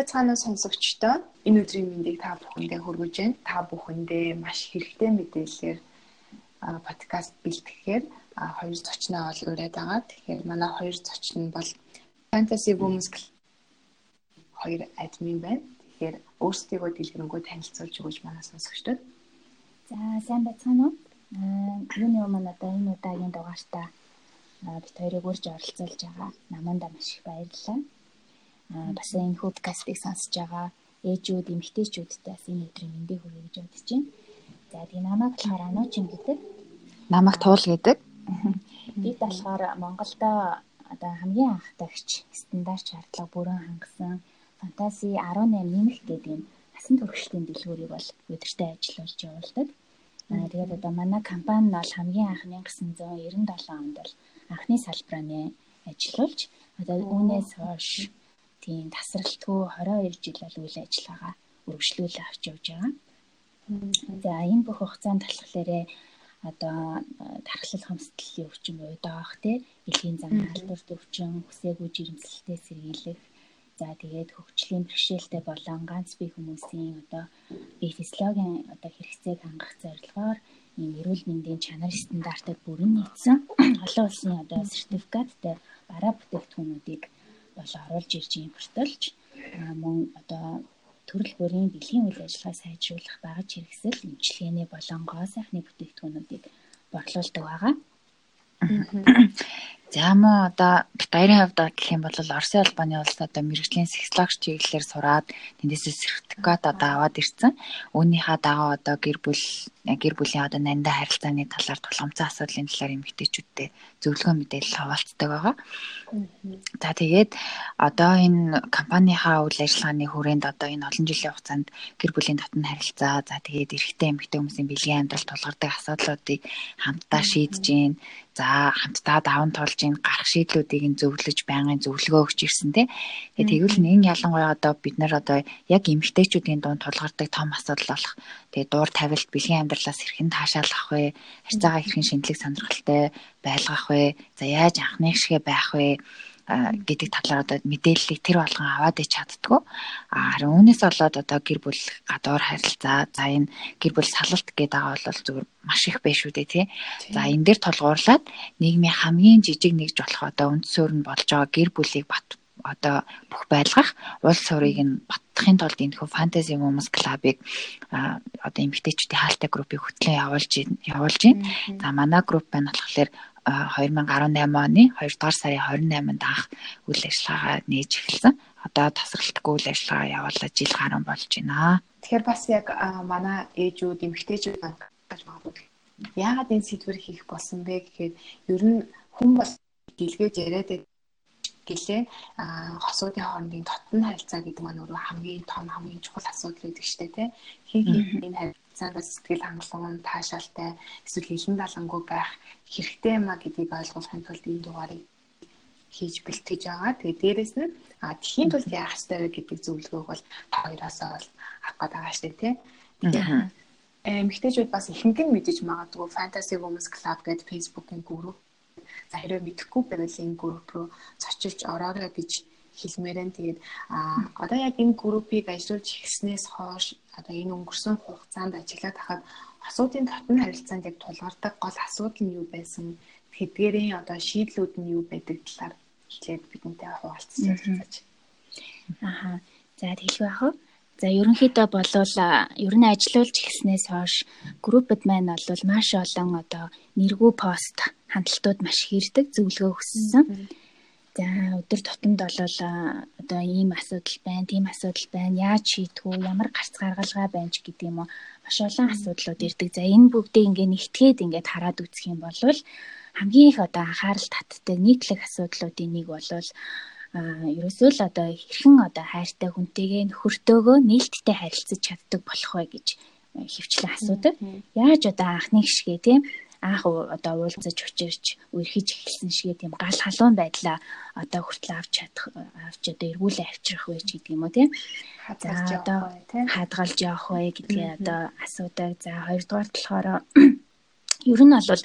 байцгаана сонсогчдоо энэ өдрийн мэндийг та бүхэндээ хүргэж байна. Та бүхэндээ маш хэрэгтэй мэдээлэлээр подкаст бэлтгэхээр хоёр зочноо ол ураад байгаа. Тэгэхээр манай хоёр зочин бол Fantasy Women's хоёр админ байна. Тэгэхээр өөрсдийгөө дэлгэрэнгүй танилцуулж өгөөч манай сонсогчдод. За сайн байцгаана уу? Юуны өмнө одоо энэ удаагийн дугаартаа бит хоёрыг урьж оролцуулж байгаа. Наманда маш их баярлалаа. Бас энэ подкастыг сонсож байгаа ээжүүд, эмэгтэйчүүдтэй бас энэ өдрийн мэндийг хүргье гэж бодож байна. За тэгээ намайг болохоор Ануучин гэдэг. Намайг Туул гэдэг. Би болохоор Монголдо одоо хамгийн анх тагч стандарт шаардлага бүрэн хангасан фантаси 18 нэмэлт гэдэг юм насан туршилтын дэлгүүрийг бол өдөртөө ажиллуулж явуулдаг. Аа тэгээд одоо манай компани нь бол хамгийн анх 1997 онд бол анхны салбараа ажиллуулж одоо үүнээс хойш тийм тасралтгүй 22 жил бол үйл ажиллагаа үргэлжлүүлээ авч явж байгаа. За энэ бүх хугацаанд болохоор одоо тархлал хомсдолын өвчин уйдаах тий бэлгийн зам халдварт өвчин хүсээгүй жирэмслэлтэй сэргийлэх за тэгээд хөгжлийн бэрхшээлтэй болон ганц бие хүмүүсийн одоо бие физиологийн одоо хэрэгцээг хангах зорилгоор ийм эрүүл мэндийн чанар стандартад бүрэн нийцсэн олон улсын одоо сертификаттай бараа бүтээгдэхүүнүүдийг бол оруулж ирж импортлж мөн одоо төрөл бүрийн бэлгийн үйл ажиллагаа сайжруулах багаж хэрэгсэл эмчилгээний болон гоо сайхны бүтээгдэхүүнүүдийг борлуулдаг байгаа. За мөн одоо Китаерийн хувьд гэх юм бол Оросын албаны улс одоо мэрэгжлийн сексологч чиглэлээр сураад тэндээсээ сертификат одоо аваад ирсэн. Үүнийхээ дагуу одоо гэр бүл гэр бүлийн одоо нандаа харилцааны талаар тулгамцсан асуудлын талаар эмэгтэйчүүдтэй зөвлөгөө мэдээлэл хуваалцдаг байгаа. За тэгээд одоо энэ компанийнхаа үйл ажиллагааны хүрээнд одоо энэ олон жилийн хугацаанд гэр бүлийн дотны харилцаа за тэгээд эрэгтэй эмэгтэй хүмүүсийн бэлгийн амьдрал тулгардаг асуудлуудыг хамтдаа шийдэж гин за хамтдаа даван тулж ийн гарах шийдлүүдийг нь зөвлөж байнгын зөвлөгөө өгч ирсэн тий. Тэгээд тэгвэл нэг ялангуяа одоо бид нар одоо яг эмэгтэйчүүдийн дунд тулгардаг том асуудал болох тэгээд дуур тавилт бэлгийн амьдралаас хэрхэн таашаалах вэ? Харьцаагаа хэрхэн шинэлэг сонирхолтой байлгах вэ? За яаж анхны шигэ байх вэ? Гэдэг талаар одоо мэдээллийг тэр болгон аваад ич чаддгүй. Харин үүнээс болоод одоо гэр бүл гадуур харилцаа за энэ гэр бүл салалт гэдэг байгаа бол зүгээр маш их байх шүү дээ тий. За энэ дээр толгуурлаад нийгмийн хамгийн жижиг нэгж болох одоо үндсөөр нь болж байгаа гэр бүлийг бат одоо бүх байлгах уул суурийг нь батхын тулд энэ хөө фэнтези хүмүүс клубыг одоо эмгтээчүүдийн хаалтай группийг хөтлөн явуулж явуулж байна. За манай групп байна болохоор 2018 оны 2 дугаар сарын 28-нд анх үйл ажиллагаа нээж эхэлсэн. Одоо тасралтгүй үйл ажиллагаа явуулаад жил гарсан болж байна. Тэгэхээр бас яг манай ээжүүд, эмэгтэйчүүд гэж магадгүй. Яагаад энэ сэдвэр хийх болсон бэ гэхээр ер нь хүн бол гэлгээж яриад гэлээ хосуудын хоорондын дотн харилцаа гэдэг маань өөрөө хамгийн том хамгийн чухал асуудал гэдэг дээ тий. Хин хин энэ харилцаанд сэтгэл хангалуун таашаалтай эсвэл хилэн далангуй байх хэрэгтэй юм а гэдгийг ойлгуулахын тулд энэ дугаарыг хийж бэлтгэж байгаа. Тэгээ дээрэс нь а тхийн тулд яах ёстой вэ гэдэг зөвлөгөөг бол хоёроосоо бол авах гээд байгаа шүү дээ тий. Эмэгтэйчүүд бас ихэнх нь мэдэж магадгүй Fantasy Women's Club гэдэг Facebook-ийн групп За хэрвээ мэдэхгүй байвал энэ групп руу зочилж ороорой гэж хэлмээрэн тэгээд а одоо яг энэ группийг ажиллуулж эхлснээс хойш одоо энэ өнгөрсөн хугацаанд ажиллаад хахад асуудын дотн харилцаанд яг тулгардаг гол асуудал нь юу байсан тэдгээрийн одоо шийдлүүд нь юу байдаг талаар хэлээд бидэнтэй хуваалцаж байна. Аха. За хэлгүй яах вэ? За ерөнхийдөө болвол ер нь ажиллаулж эхэлснээс хойш группэд маань бол маш олон одоо нэргүү пост хандлтууд маш хэрдэг зөвлөгөө өгсөн. За өдөр тутамд болвол одоо ийм асуудал байна, тийм асуудал байна, яаж шийдэх үү, ямар гарц гаргалгаа байна ч гэдэг юм уу? Маш олон асуудлууд ирдэг. За энэ бүгдийг ингээ нэгтгээд ингээд хараад үзэх юм бол хамгийн их одоо анхаарал татдаг нийтлэг асуудлуудын нэг бол а ерөөсөө л одоо хэрхэн одоо хайртай хүнтэйгээ нөхөртөөгөө нээлттэй харилцаж чаддаг болох вэ гэж хөвчлэн асуудаг. Яаж одоо анхны гişгээ тийм анх одоо уулзаж учирч үрхэж эхэлсэн шигээ тийм гал халуун байдлаа одоо хүртэл авч чадах авч одоо эргүүлээ авчрах вэ гэдэг юм уу тийм. За одоо хадгалж явах вэ гэдгээ одоо асуудаг. За хоёрдугаар болохоор ер нь бол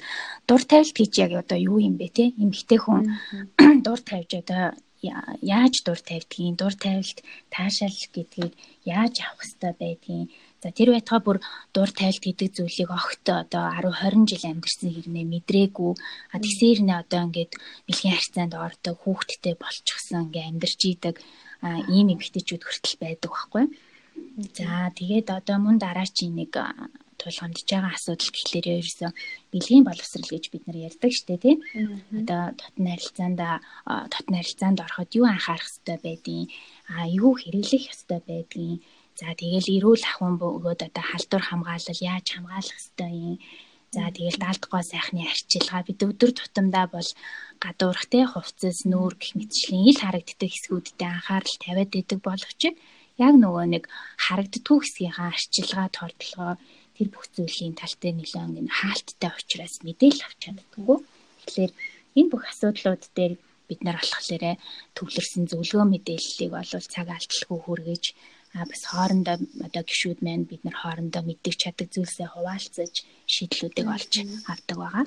дур тавилт гэж яг одоо юу юм бэ те эмгтэй хүн дур тавьж одоо яаж дур тавьдгийг, дур тавилт таашаал гэдгийг яаж авах хэрэгтэй байдгийг За тэр байтугай бүр дур тайлт гэдэг зүйлийг огт одоо 10 20 жил амьдэрсэн хэрнээ мэдрээгүй. А тэгсээр нэ одоо ингээд бэлгийн харьцаанд ордог, хүүхдтэй болчихсон ингээд амьдарч идэг ийм эмэгтэйчүүд хүртэл байдаг байхгүй. За тэгээд одоо мөн дараачийн нэг тулгамдж байгаа асуудал гэхлээр ерөөсөө бэлгийн боловсрал гэж бид нар ярьдаг штэ тий. Одоо дотны харилцаанд дотны харилцаанд ороход юу анхаарах хэрэгтэй байдгийг, а юу хэрэглэх ёстой байдгийг За тэгэл эрүүл ахуйн бөгөөд одоо халдвар хамгаалал яаж хамгаалах ёстой юм. За тэгэл даалдгой сайхны арчилгаа бид өдөр тутамдаа бол гадуурх те хувцас нүүр гэх мэтчлийн ил харагддаг хэсгүүдтэй анхаарал тавиад идэг боловч яг нөгөө нэг харагддгүй хэсгийнхаа арчилгаа тордлогоо тэр бүх зүйлийн талтай нэлээд хаалттай учраас мэдээлэл авч чаддаггүй. Тэгэхээр энэ бүх асуудлууд дээр бид нар болохоор төвлөрсөн зөвлөгөө мэдээллийг олвол цаг алдалгүй хүргэж а бас хоорондоо одоо гişүүд маань бид нар хоорондоо мэддэг чаддаг зүйлсээ хуваалцаж шийдлүүдийг олж авдаг байгаа.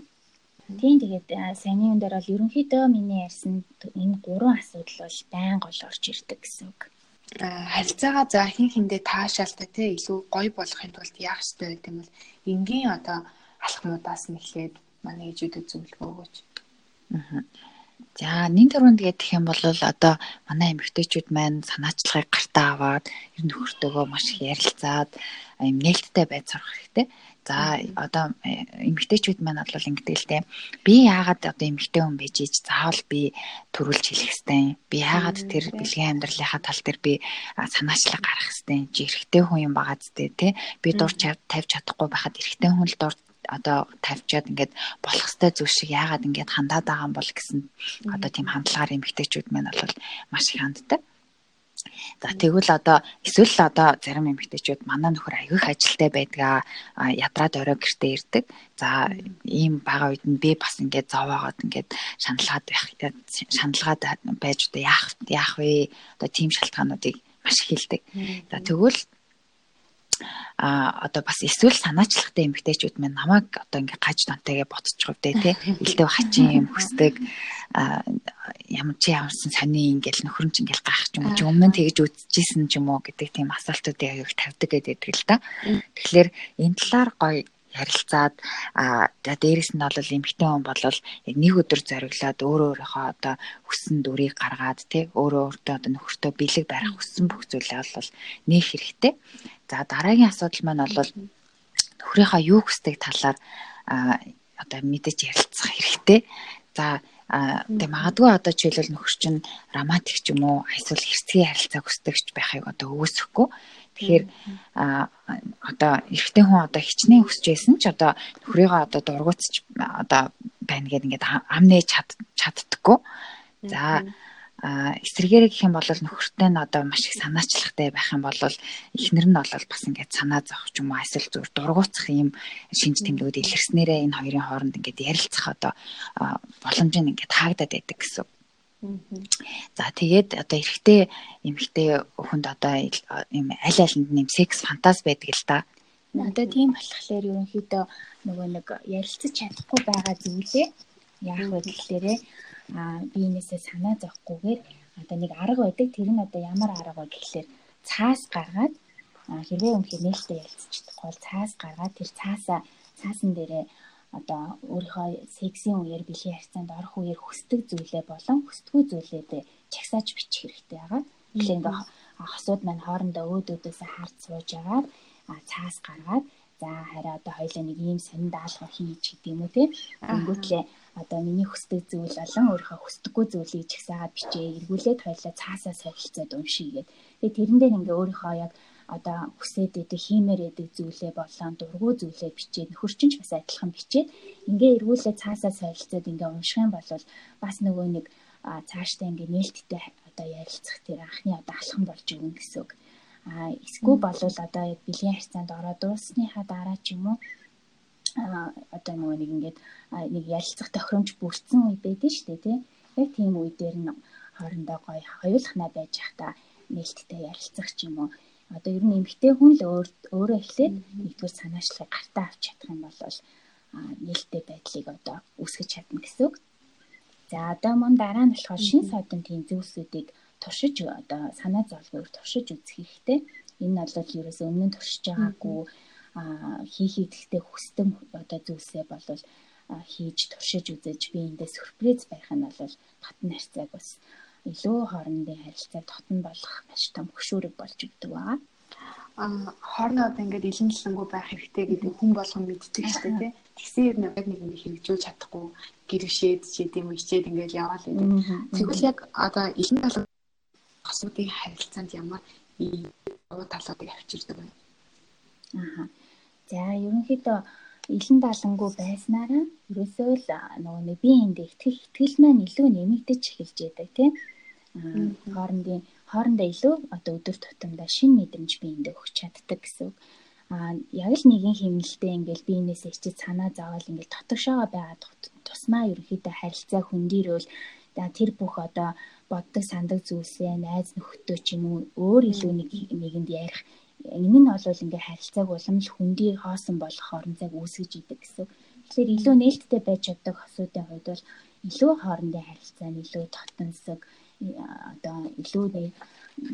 Тийм тэгээд саяны юм дээр бол ерөнхийдөө миний ярьсан энэ гурван асуудал бол байнга гол орж ирдэг гэсэн үг. Харилцаагаа за хин хиндээ таашаалтай те илүү гоё болгохын тулд яах ёстой юм бол энгийн одоо алхмуудаас нэхлээд манай ээжүүдэд зөвлөгөө өгөөч. Аа За нин төрөнд гэдэг юм бол одоо манай эмэгтэйчүүд маань санаачлагыг гартаа аваад ер нь хөртөөгөө маш их ярилцаад юм нээлттэй байж сурах хэрэгтэй. За одоо э, эмэгтэйчүүд маань бол ингэдэг л дээ. Би яагаад одоо эмэгтэй хүн байж ич заавал би төрүүлж хэлэх хэвтэй. Би яагаад тэр бэлгийн амьдралынхаа тал дээр би санаачлаг гарах хэвтэй. Чи эрэгтэй хүн юм байгаа зү тэ. Би дур тавьж чадахгүй байхад эрэгтэй хүн л дур одоо тавьчаад ингээд болох хэвээр зүйл шиг яагаад ингээд хандаад байгаа юм бол гэсэн одоо тийм хандлагаар эмгтээчүүд маань бол маш их ханддаг. За тэгвэл одоо эсвэл одоо зарим эмэгтэйчүүд манай нөхөр аявих ажилтай байдгаа ядраад орой гэртээ ирдэг. За ийм бага үед нь би бас ингээд зовоогоод ингээд шаналгаад байх шаналгаад байж одоо яах яах вэ? Одоо тийм шалтгаануудыг маш их хэлдэг. За тэгвэл а одоо бас эсвэл санаачлахтай эмгтээчүүд маань намайг одоо ингээ гаж донтойгээ ботчих үвдээ тий. Илдэв хачин юм хүсдэг. Ямар чи ямарсан сони ингээл нөхөр чинь ингээл ч юм уу өмнө нь тэгж үзчихсэн ч юм уу гэдэг тийм асуултуудыг аяг тавьдаг гэдэг л да. Тэгэхээр энэ талаар гоё ярилцаад а дээрэс нь бол эмгтэн хүн бол яг нэг өдөр зориглоод өөрөө өөрийнхөө одоо хүссэн дүрийг гаргаад тий өөрөө өөртөө одоо нөхөртөө бэлэг барих хүссэн бүх зүйлээ бол нээх хэрэгтэй. За дараагийн асуудал маань бол нөхрийнхөө юу хүсдэг талаар одоо мэдээж ярилцах хэрэгтэй. За тэгээ магадгүй одоо жишээлбэл нөхөр чинь романтик ч юм уу эсвэл хэрцгий харилцаа хүсдэгч байхыг одоо үүсэхгүй. Тэгэхээр одоо эрэгтэй хүн одоо хичнээн хүсэж байсан ч одоо нөхрийгөө одоо дургуутч одоо байна гэдэг ингээд ам нээж чаддаггүй. За эсрэгээр гэх юм бол нөхөртэй нь одоо маш их санаачлахтай байх юм бол эхнэр нь бол бас ингээд санаа зовх юм уу эсвэл зүр дургуутсах юм шинж тэмдгүүд илэрснээрээ энэ хоёрын хооронд ингээд ярилцах одоо боломж нь ингээд таагдаад байдаг гэсэн. За тэгээд одоо эрэгтэй эмэгтэй хүнд одоо юм аль алинд нэм секс фантаз байдаг л да. Одоо тийм болохоор ерөнхийдөө нөгөө нэг ярилцаж чадахгүй байгаа зүйлээ яах вэ гэхлээрээ а биенээсээ санаа зовхгүйгээр одоо нэг арга байдаг тэр нь одоо ямар арга вэ гэхлээр цаас гаргаад хэрвээ үнэхээр нээлттэй чадахгүй бол цаас гаргаад тэр цаасаа цаасан дээрээ одоо өөрийнхөө сексийн үеэр бэлгийн харьцаанд орох үеэр хүсдэг зүйлээ болон хүсдэггүй зүйлээ чагсааж бичих хэрэгтэй байгаа. Тэгэхээр ингээ хосууд маань хоорондоо өөдөөдөөсөө харц сууж агаад цаас гаргаад за хараа одоо хоёлаа нэг ийм сонин даалгавар хийж гэдэг юм уу те. Өнгөтлээ одоо миний хүсдэг зүйл болон өөрийнхөө хүсдэггүй зүйлийг ч ихсаагаад бичээ эргүүлээд хоёлаа цаасаа солилцоод уншийгээд тэгээ тэрэн дээр ингээ өөрийнхөө яг одоо хүсээд идэх хиймээр идэх зүйлээ болон дургу зүйлээ бичээд нөхөрчин ч бас адилхан бичээд ингээ эргүүлээ цаасаа солилцоод ингээ унших юм бол бас нөгөө нэг цаашдаа ингээ нээлттэй одоо ярилцах тэр анхны одоо алхам болж өгнө гэсэн үг. А эсвэл болвол одоо яг бэлгийн харьцаанд ороод дуусныхаа дараа ч юм уу одоо нөгөө нэг ингээд нэг ярилцах тохиромж бүрдсэн үе байдэн шүү дээ тий. Яг тийм үе дээр нь хоорондоо гоё хоёулахнаа байж захта нээлттэй ярилцах ч юм уу. Одоо ер нь эмгтэй хүн л өөрөө эхлээд нэгдүгээр санаачлагыг гартаа авч чадах юм бол нээлттэй байдлыг одоо үүсгэж чадна гэсэн үг. За одоо мөн дараа нь болохоор шин содон тийм зүйлсүүдийг туршиж одоо санаа зовлгоор туршиж үзэх хэрэгтэй. Энэ нь бол ерөөсөө өмнө нь туршиж байгаагүй а хийх идэхтэй хүсдэг одоо зүйлсээ болвол хийж туршиж үзэж би эндээ сюрприз байх нь бол татн харьцааг бас илүү хоорондын харилцааг татн болгох маш том хөшүүрэг болж өгдөг байгаа хоорноо одоо ингээд илэнлэнгүй байх хэрэгтэй гэдэг хүн болгон мэддэг шүү дээ тий. Тэгсэн юм яг нэг юм хэрэгжүүлж чадахгүй гэрвшээд ч гэдэм үү хичээд ингээд яваал гэдэг. Тэгвэл яг одоо илэн тал асуудыг харилцаанд ямар уу талуудыг авчирдаг вэ? Аа. За ерөнхийдөө илэн далангуу байснараа ерөөсөө л нөгөө нэг би энд итгэх итгэл маань илүү нэмэгдэж эхэлж байдаг тийм хоорондын хоорондоо илүү одоо өдөр тутамдаа шин мэдрэмж биендээ өгч чаддаг гэсэн үг. Аа яг л нэгэн хэмнэлтэд ингээл биенээсээ ичиж санаа зовоол ингээл дотгошоогоо байгаа тусмаа ерөнхийдөө харилцаа хөндөрөөл тэр бүх одоо боддог сандаг зүйлсээ найз нөхдөд ч юм уу өөр илүү нэг нэгэнд ярих. Энэ нь бол ингээ харилцааг улам л хүндий хоосон болох хоорондоо үүсгэж идэг гэсэн. Тэгэхээр илүү нээлттэй байж чаддаг хосуудын хувьд бол илүү хоорондын харилцаа нь илүү дотносог одоо илүү нэг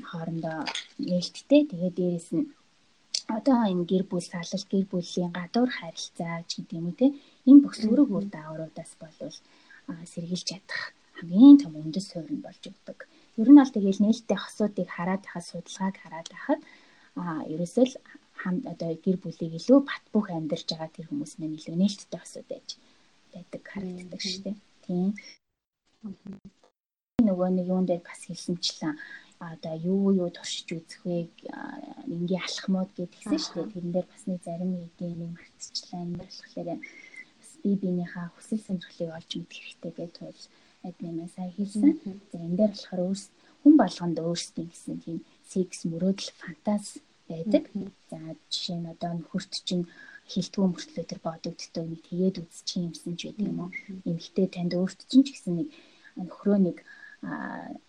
хоорондоо нээлттэй тэгээд дээрэс нь одоо энэ гэр бүл салал гэр бүлийн гадуур харилцаа ч гэдэг юм уу те энэ бүх сөрөг үр дагавруудаас болвол сэргийлж чадах хамгийн том үндэс суурь болж өгдөг. Ер нь аль тэгэл нээлттэй хосуудыг хараад байхад судалгааг хараад байхад а ерөөсөө л хам одоо гэр бүлийг илүү бат бөх амьдарч байгаа тэр хүмүүс маань илүү нээлттэй хосууд байж байдаг харагддаг шүү дээ. Тийм нөгөө нэг юун дээр бас хэлсэнчлэн одоо юу юу туршиж үзэх вэ ингийн алхмууд гэдгийгсэн шүү дээ. Тэрэн дээр бас нэг зарим хэдийн нэг мартчихлаа. Болохоор бас би биенийхээ хүсэл сонирхлыг олж мэдэх хэрэгтэй гэдэг тул админаа сайн хэлсэн. За энэ дээр болохоор өөрс хүн болгонд өөрсдийн гэсэн тийм секс мөрөөдөл фантаз байдаг. За жишээ нь одоо нөхөрт чинь хилтгүү мөртлөө тэр бодогддог нэг тэгээд үзчих юмсан ч гэдэг юм уу. Эмэгтэй танд өөрт чинь ч гэсэн нэг нөхрөө нэг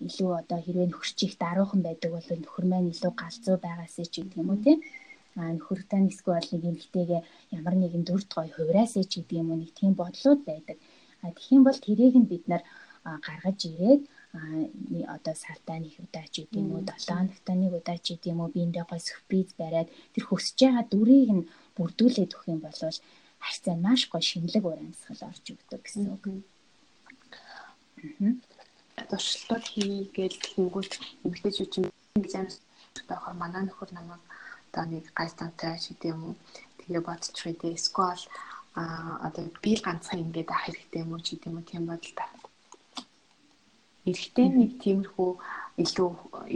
илүү одоо хэрвээ нөхөрчих даруухан байдаг бол нөхөр маань илүү галзуу байгаасэй ч гэдэг юм уу тийм а нөхөр тань эсвэл нэг эмэгтэйгээ ямар нэгэн дүрд гоё хувраасэй ч гэдэг юм уу нэг тийм бодлууд байдаг. А тэгэх юм бол тэрийг нь бид нар гаргаж ирээд одоо сартаа нэг удаа ч гэдэг юм уу 7 хоногт нэг удаа ч гэдэг юм уу биэндээ гой сюрприз бариад тэр хүсэж байгаа дүрийг нь бүрдүүлээд өгөх юм бол харьцаа маш гой шинэлэг урамсгал орж өгдөг гэсэн үг. Аа туршилтууд хийгээл тэнгүүт эмэгтэйчүүд чинь гэж амстай манай нөхөр намайг одоо нэг гайстантай ч гэдэм үү тэгээ бодчих үү эсвэл а одоо би л ганцхан ингээд ах хэрэгтэй юм уу ч гэдэм үү тийм бодол та. Эрэгтэй нэг тиймэрхүү илүү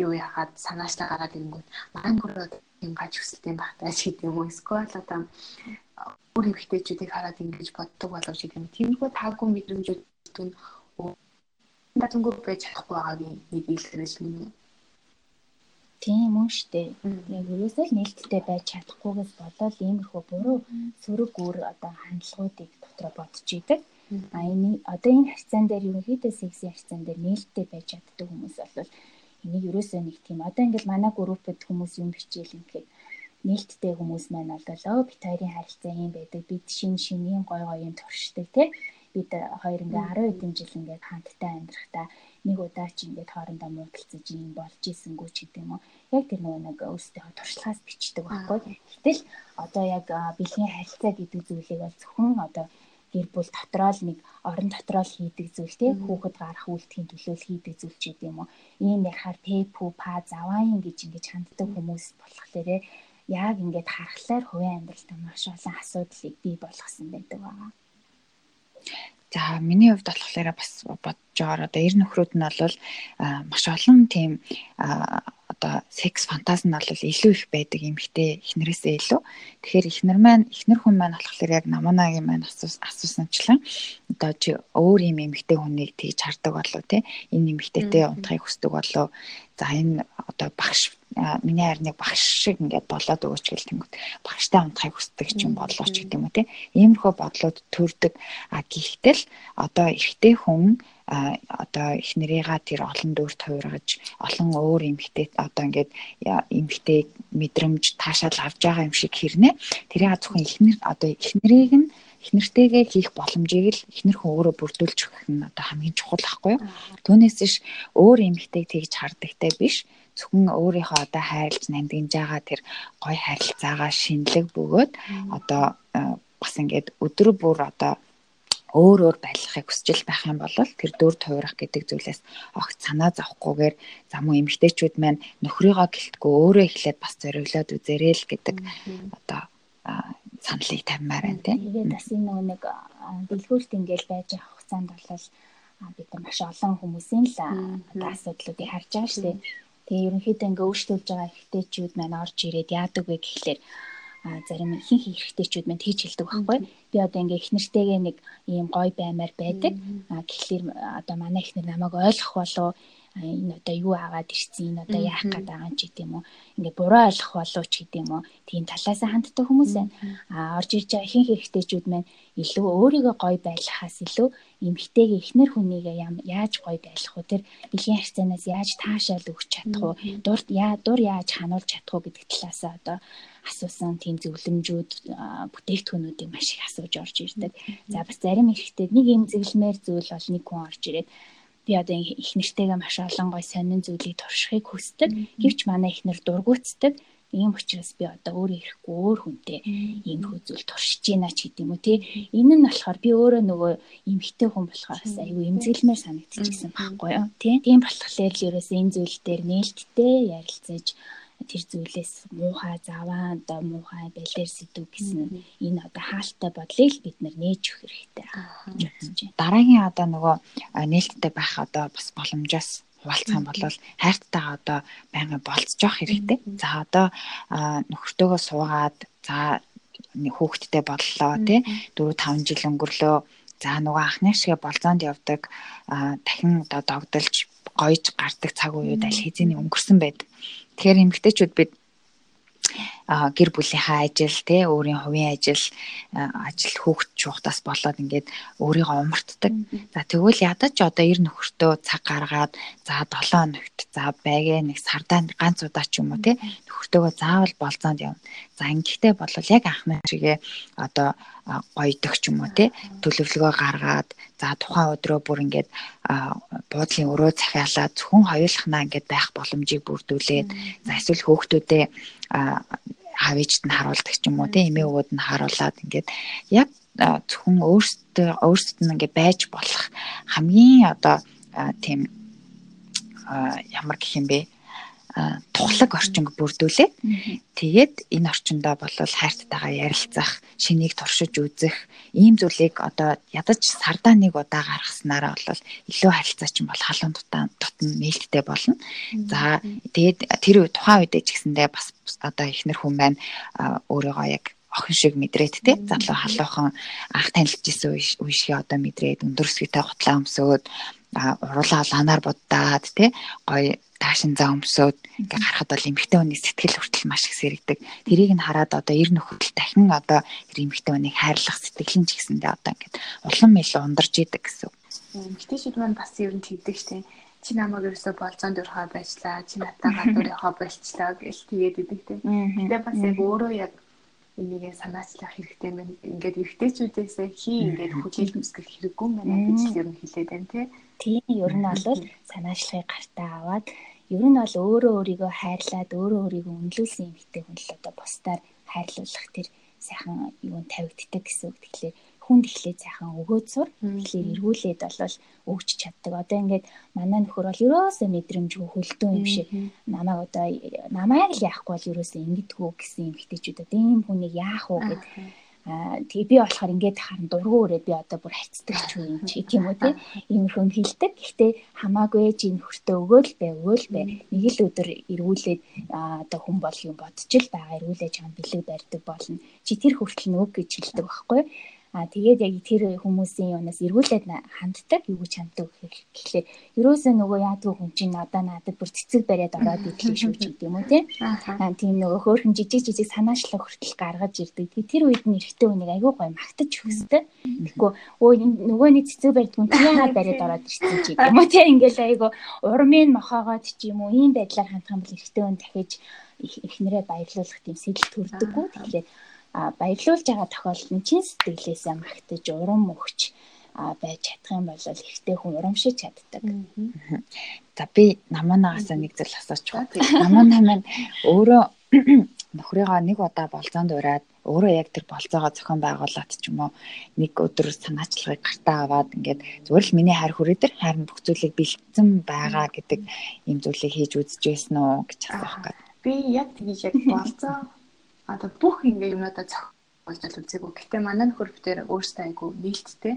юу яхаад санаачлаа гараад ирэнгүүт манай нөхөр юм гаж хүсэлтэй багтаа ч гэдэм үү эсвэл одоо өөр эмэгтэйчүүдийг хараад ингэж боддог болов ч гэдэм үү тиймэрхүү таагүй мэдрэмжүүд нь дадлангуй байж чадахгүй байгаагийн нэг мөн үү? Тийм үү штэ. Яг ерөөсөө л нээлттэй байж чадахгүйгээс болоод иймэрхүү буруу сөрөг үр одоо хандлагуудыг дотроо бодож идэг. А энэ одоо энэ харьцаан дээр ерөнхийдөө секси харьцаан дээр нээлттэй байж чаддаг хүмүүс бол энийг ерөөсөө нэг тийм одоо ингээл манай группэд хүмүүс юм бичээл юм гэхэд нээлттэй хүмүүс маань бол оо бит хоёрын харилцаа юм байдаг. Бид шин шин юм гой гой юм туршдаг тий бид хоёр ингээ 10 хэдэн жил ингээ хамтдаа амьдрахтаа нэг удаа ч ингээд хоорондоо муудалцаж юм болж ийсэнгүү ч гэдэг юм уу. Яг тэр нөгөө нэг өөрсдөө туршлагаас бичдэг байхгүй. Гэтэл одоо яг бэлгийн харилцаа гэдэг зүйлийг бол зөвхөн одоо гэр бүл дотроо л нэг орон дотроо л хийдэг зүйл те хүүхэд гарах үйлдэхин төлөө л хийдэг зүйл ч гэдэг юм уу. Ийм ярахаар тэпү па заваан гэж ингэж ханддаг хүмүүс болохоор яг ингээд харахаар хувийн амьдралд маш олон асуудлыг бий болгосон байдаг байгаа. За миний хувьд болохоор бас бодож байгаа одоо эр нөхрүүд нь бол маш олон тийм одоо секс фантаз нь бол илүү их байдаг эмэгтэй эхнэрээсээ илүү. Тэгэхээр эхнэр маань эхнэр хүн маань болохоор яг намаанагийн маань асуусанчлан одоо чи өөр юм эмэгтэй хүнийг тэгж хардаг болов те. Энэ эмэгтэйтэй унтахыг хүсдэг болов. За энэ одоо багш миний харныг багш шиг ингээд болоод өгөөч гэл тэнгүүд багштай унтахыг хүсдэг ч юм болоо ч гэдэг юм уу те. Иймэрхүү бодлууд төрдөг. А гэхдээ л одоо эрэгтэй хүн одоо их нэрийга тэр олон дүүрт хувиргаж олон өөр эмгтэй одоо ингээд эмгтэй мэдрэмж таашаал авж байгаа юм шиг хэрнэ. Тэрийг зөвхөн их нэр одоо их нэрийг нь эхнэртэйгээ хийх боломжийг л эхнэр хүн өөрөө бүрдүүлж өгөх нь одоо хамгийн чухал байхгүй юу. Түүнээс иш өөр эмэгтэйг тэгж хардагтай биш. Зөвхөн өөрийнхөө одоо хайрлж нандинж байгаа тэр гой харилцаагаа шинэлэг бөгөөд одоо бас ингээд өдөр бүр одоо өөр өөр байлгахыг хүсэж байх юм бол тэр дүр туурах гэдэг зүйлээс огт санаа зовхгүйгээр замуу эмгтээчүүд маань нөхрийгөө гэлтгөө өөрөө эхлээд бас зориглоод үзээрэй л гэдэг одоо саналыг тавьмаар байна тийм. Тэгээд бас энэ нэг дэлгүүрт ингээл байж авах хугацаанд бол бид нар маш олон хүмүүсийн л одоо асуудлуудыг харж байгаа шүү дээ. Тэгээ ерөнхийдөө ингээ өөрчлөлж байгаа эмгтээчүүд маань орж ирээд яадаг вэ гэхлээр зарим ихэнх эрэгтэйчүүд мань тэгж хэлдэг байхгүй. Би одоо ингээ их нэртэйгээ нэг ийм гой баймаар байдаг. А гэхлээр одоо манай их нэр намайг ойлгох болов. Энэ одоо юу аваад ирсэн энэ одоо яах гээд байгаа юм ч гэдэм үү. Ингээ буруу ойлгох болов ч гэдэм үү. Тийм талаас ханддаг хүмүүс байна а орж ирж байгаа ихэнх хэрэгтэйчүүд маань илүү өөрийгөө гоё байлгахаас илүү эмгтэйгээ эхнэр хүнийгээ яаж гоё байлгах вэ тэр дэлхийн харьцаанаас яаж таашаал өгч чадах вэ? Дур яа дур яаж хануулж чадах вэ гэдэг талаас одоо асуусан тийм зөвлөмжүүд бүтээгдэхүүнүүдийг маш их асууж орж ирдэг. За бас зарим эрэгтэй нэг юм зэглэмээр зүйл бол нэг хүн орж ирээд би одоо их нэртэйгээ маш олон гой сонин зүйлийг туршихыг хүсдэг. Гэвч манай ихнэр дургуутдаг. Ийм учраас би одоо өөрөө ирэхгүй өөр хүнтэй ийм хөзөл туршиж гинэ ч гэдэм үү те. Энэ нь болохоор би өөрөө нөгөө эмхтэй хүн болохоор бас айгүй эмзэглэмээр санагдчихсан байхгүй юу те. Тийм болохоор л ерөөсөө энэ зүйл дээр нээлттэй ярилцаж тэр зүйлээс муухай заваа одоо муухай бэлэр сэдв гэсэн энэ одоо хаалттай бодлыг бид нар нээж өгөх хэрэгтэй. Гэж бодож байна. Дараагийн одоо нөгөө нээлттэй байх одоо бас боломжоос хуваалцах юм бол хайрттайгаа одоо байнга болцож явах хэрэгтэй. За одоо нөхөртөөгөө суугаад за хүүхэдтэй боллоо тий 4 5 жил өнгөрлөө. За нөгөө анхны шигэ болзоонд явдаг дахин одоо догдолж гоёж гардаг цаг үеуд аль хэзээ өнгөрсөн байдаг. Тэгэхээр эмэгтэйчүүд бид гэр бүлийнхаа ажил те өөрийн хувийн ажил ажил хүүхд чухтаас болоод ингээд өөрийгөө умартдаг. За тэгвэл ядаж одоо эр нөхөртөө цаг гаргаад за 7 хоногт за байгээ нэг сардаа ганц удаа ч юм уу те нөхөртөөгөө заавал болзоонд явна. За ингэхдээ бол яг анхны шигээ одоо гоёдог ч юм уу те төлөвлөгөө гаргаад за тухайн өдрөө бүр ингээд буудлын өрөө захиалаад зөвхөн хоёулахнаа ингээд байх боломжийг бүрдүүлээд за эсвэл хөөхтүүдээ хавьжид нь харуулдаг ч юм уу тийм эмээ өвөд нь харуулад ингээд яг зөвхөн өөртөө өөртөд нь ингээд байж болох хамгийн одоо тийм ямар гэх юм бэ тухлаг орчинг бүрдүүлээд тэгээд энэ орчиндоо бол хайрттайгаа ярилцах, шинийг туршиж үзэх ийм зүйлийг одоо ядаж сардаа нэг удаа гаргаснараа бол илүү харилцаа чинь бол халуун дутаа тутан нээлттэй болно. За тэгээд тэр тухайн үедээ ч гэсэндээ бас одоо ихнэр хүн маань өөрийгөө яг охин шиг мэдрээд те залуу халуухан анх танилж исэн үе шиг одоо мэдрээд өндөр өсгийтэй хутлаа өмсөөд уруулаа ланаар будаад те гоё таашин заа өмсөөд ингээ гарахад бол эмэгтэй хүний сэтгэл хүртэл маш их сэрэгдэг. Тэрийг нь хараад одоо ер нөхөд дахин одоо тэр эмэгтэй хүнийг хайрлах сэтгэл нь ч гэсэндээ одоо ингээд улам илүү ундарч идэг гэсэн. Эмэгтэйчүүд маань бас ер нь тэгдэг штеп чи намайг ерөөсө болзоонд өрхөө байжлаа чи надад гадуур явахаа болчлаа гэж тэгээд идэг те. Гэтэ бас яг өөрөө яг энийг санаачлах хэрэгтэй мэн ингээд эргэжтэйчүүдээсээ хий ингээд хүлээл хүсгэх хэрэггүй мэн гэж ер нь хэлээд байна тий. Тийм ер нь бол санаачлахыг гартаа аваад ер нь бол өөрөө өөрийгөө хайрлаад өөрөө өөрийгөө үнэлүүлсэн юм хтэй хүн л одоо бусдаар хайрлуулах тэр сайхан юу тавигддаг гэсэн үг. Тэгэхээр хүнд ихлээ сайхан өгөөд сур. Тэгэхээр эргүүлээд болвол өгч чаддаг. Одоо ингээд манай нөхөр бол ерөөсөө мэдрэмжгүй хөлдөө юм шиг намайг одоо намайг л яахгүй бол ерөөсөө ингэдэггүй гэсэн юм хтэйчүүд одоо ийм хүнийг яах вэ гэдэг тэгээ би болохоор ингээд харан дургу өрөөд би одоо бүр хайцдаг ч юм чи тийм үү тий иймэрхүү хилдэг. Гэхдээ хамаагүй чи нөхөртөө өгөөл бай өгөөл бай. Нэг л өдөр эргүүлээд одоо хүн бол юм бодчих л байгаа эргүүлээ чам бэлэг барьдаг болно. Чи тэр хүртэл нөгөөг гэж хэлдэг байхгүй. А тэгээд яг тэр хүмүүсийн юунаас эргүүлээд ханддаг юу гэж ханддаг гэхлээр ерөөсөө нөгөө яадгүй хүн чинь одоо надад бүр цэцэг бариад ороод идлээ шүү ч гэдэг юм уу тийм. Аа тийм нөгөө хөөрхөн жижиг жижиг санаачлаг хүртэл гаргаж ирдэг. Тэгээд тэр үед нь эрэгтэй хүнийг айгүй гоё магтаж өгсөй. Тэгэхгүй өө нөгөөний цэцэг барьд хүн чи яагаад бариад ороод ирсэн чи гэдэг юм уу тийм ингээл айгүй урмын мохоогоод ч юм уу ийм байдлаар хандах юм бол эрэгтэй хүн дахиж эхнэрээ баярлуулах тийм сэтэл төрдөггүй. Тэгэхээр баярлуулж байгаа тохиолдолд нь чин сэтгэлээсээ магтаж урам өгч байж чадах юм бол ихтэй хүн урамшиж чаддаг. За би намаанаас нэг зүйл асууч. Намаанаа маань өөрөө нөхрийгөө нэг удаа болзоонд ураад өөрөө яг тэр болцоогоо зохион байгуулад ч юм уу нэг өдөр санаачлагыг гартаа аваад ингээд зүгээр л миний хайр хүрээ дээр харин бүх зүйлийг бэлтгэсэн байгаа гэдэг юм зүйлийг хийж үзэж байсан уу гэж асуух гээд. Би яг тгийж яг болцоо одоо бүх ингээд юмудаа зохиолж үзээгүй. Гэтэ манай нөхөр битэр өөртөө айгу нээлттэй.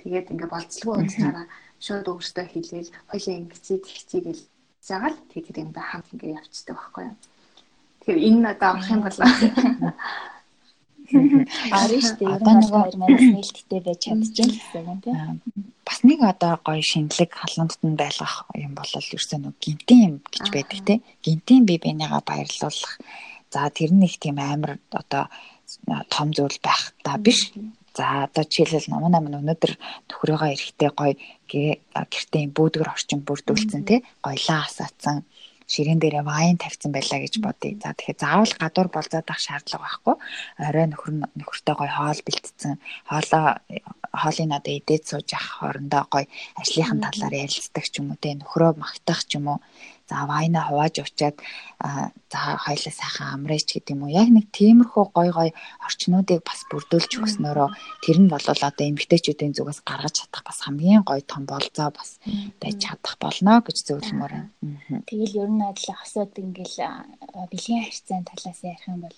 Тэгээд ингээд болцлогоо унцаараа шууд өөртөө хэлээл хоёлын ингэцээ тэгчээ гэл заагаал тэгээд юм да хамт ингээд явцдаг байхгүй юу. Тэгэхээр энэ надад авах юм болоо. Арин штэ ер нь хоёр манаас нээлттэй байж чадчихсан гэсэн тийм. Бас нэг одоо гоё шинэлэг халуунт нь байлгах юм бол ерөөсөө нэг гинтийн юм гэж байдаг тийм. Гинтийн бие биенийгаа баярлуулах. За тэр нь их тийм амар одоо том зүйл байх та биш. За одоо жишээлбэл намаа намаа өнөөдөр төхрөөгөө эрэхтэй гоё гэртээ бүүдгэр орчин бүрдүүлсэн тий гоёлаа асаацсан ширээн дээрээ вайн тавьсан байлаа гэж бодъё. За тэгэхээр заавал гадуур болзоод ах шаардлага байхгүй. Орой нөхөр нөхөртэй гоё хоол бэлтцсэн. Хоолоо хоолыг одоо идээд сууж явах хоорондоо гоё ажлынхан талаар ярилцдаг ч юм уу те нөхрөө магтах ч юм уу за вайна хувааж уучаад за хоёлаа сайхан амраач гэдэг юм уу яг нэг тиймэрхүү гой гой орчнуудыг бас бүрдүүлж өгснөөрөө тэр нь бол одоо эмгтээчүүдийн зүгээс гаргаж чадах бас хамгийн гой том болзоо бас байж чадах болно гэж зөвлөмөр байна. Тэгэл ер нь адил хосоод ингээл бэлгийн харьцаан талаас ярих юм бол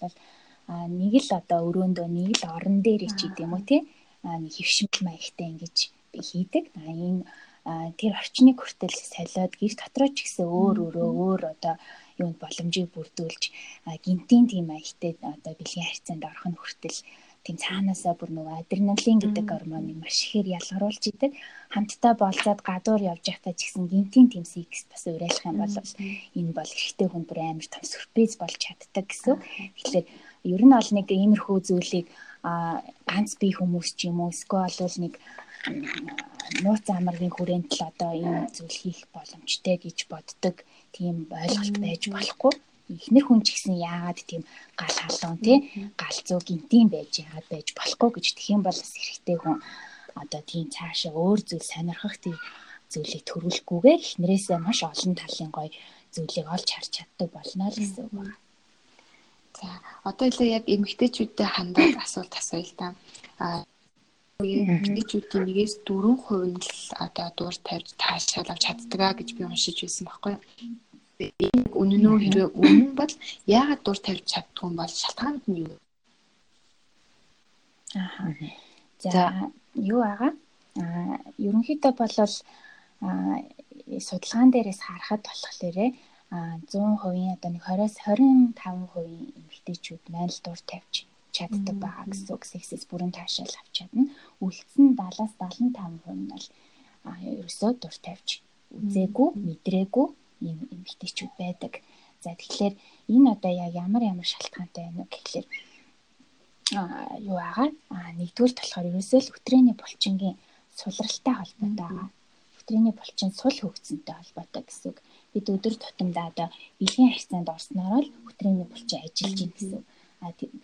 нэг л одоо өрөөндөө нэг л орон дээр ич гэдэг юм уу тий нэг хөвшмөл маягтай ингэж хийдэг. Энэ тэр орчныг хүртэл солиод гэр дотроо ч гэсэн өөр өөрөө өөр одоо юунд боломжийг бүрдүүлж гинтийн тийм маягтай одоо бэлгийн харьцаанд орох нь хүртэл тийм цаанаасаа бүр нөгөө адреналин гэдэг гормоныг маш ихээр ялгаруулж идэг. Хамтдаа болцоод гадуур явж байхдаа ч гэсэн гинтийн тийм секс бас уриалах юм бол энэ бол эрэгтэй хүн бүр амар том сюрприз болж чаддаг гэсэн. Тэгэхээр ер нь ол нэг иймэрхүү зүйлийг ганц бие хүмүүс ч юм уу эсвэл нэг нууц амаргийн хүрээнд л одоо ийм зүйл хийх боломжтой гэж боддог тийм ойлголт байж болохгүй. Эхнэр хүн ч гэсэн яагаад тийм гал халуун тий гал зөө гинтийн байж яагаад байж болохгүй гэж тэх юм бол бас эрэгтэй хүн одоо тийм цаашаа өөр зүйл сонирхох тийм зүйлийг төрүүлэхгүйгээр эхнэрээсээ маш олон талын гоё зүйлийг олж харж чаддаг болно л гэсэн үг байна. За одоо илүү яг эмэгтэйчүүдэд хандаад асуулт асууя л да. А эмэгтэйчүүдийн нэгээс 4% нь л одоо дуур тавьж таашаал авч чаддгаа гэж би уншиж байсан байхгүй юу? Энэ үнэн үү хэрэг үнэн бол яагаад дуур тавьж чаддгүй юм бол шалтгаан нь юу? Аа. За юу байгаа? Аа ерөнхийдөө бол аа судалгаан дээрээс харахад болохоор 100% одоо нэг 20-аас 25% эмэгтэйчүүд маань л дур тавьж чаддаг байгаа гэсэн үг. Сексэс бүрэн таашаал авч чадна. Үлдсэн 70-аас 75% нь бол ерөөсөө дур тавьж үзээгүй, мэдрээгүй юм эмэгтэйчүүд байдаг. За тэгэхээр энэ одоо яг ямар ямар шалтгаантай байна вэ гэхэлэр а юу байгаа? А нэгдүгээр болохоор ерөөсөө л өтрээний булчингийн сулралтай холбоотой байгаа. Өтрээний булчин сул хөгцөнтэй холбоотой гэсэн үг бид өдөр тутамдаа одоо бэлгийн харьцаанд орсноор л өтрээний булчин ажиллаж байна гэсэн. А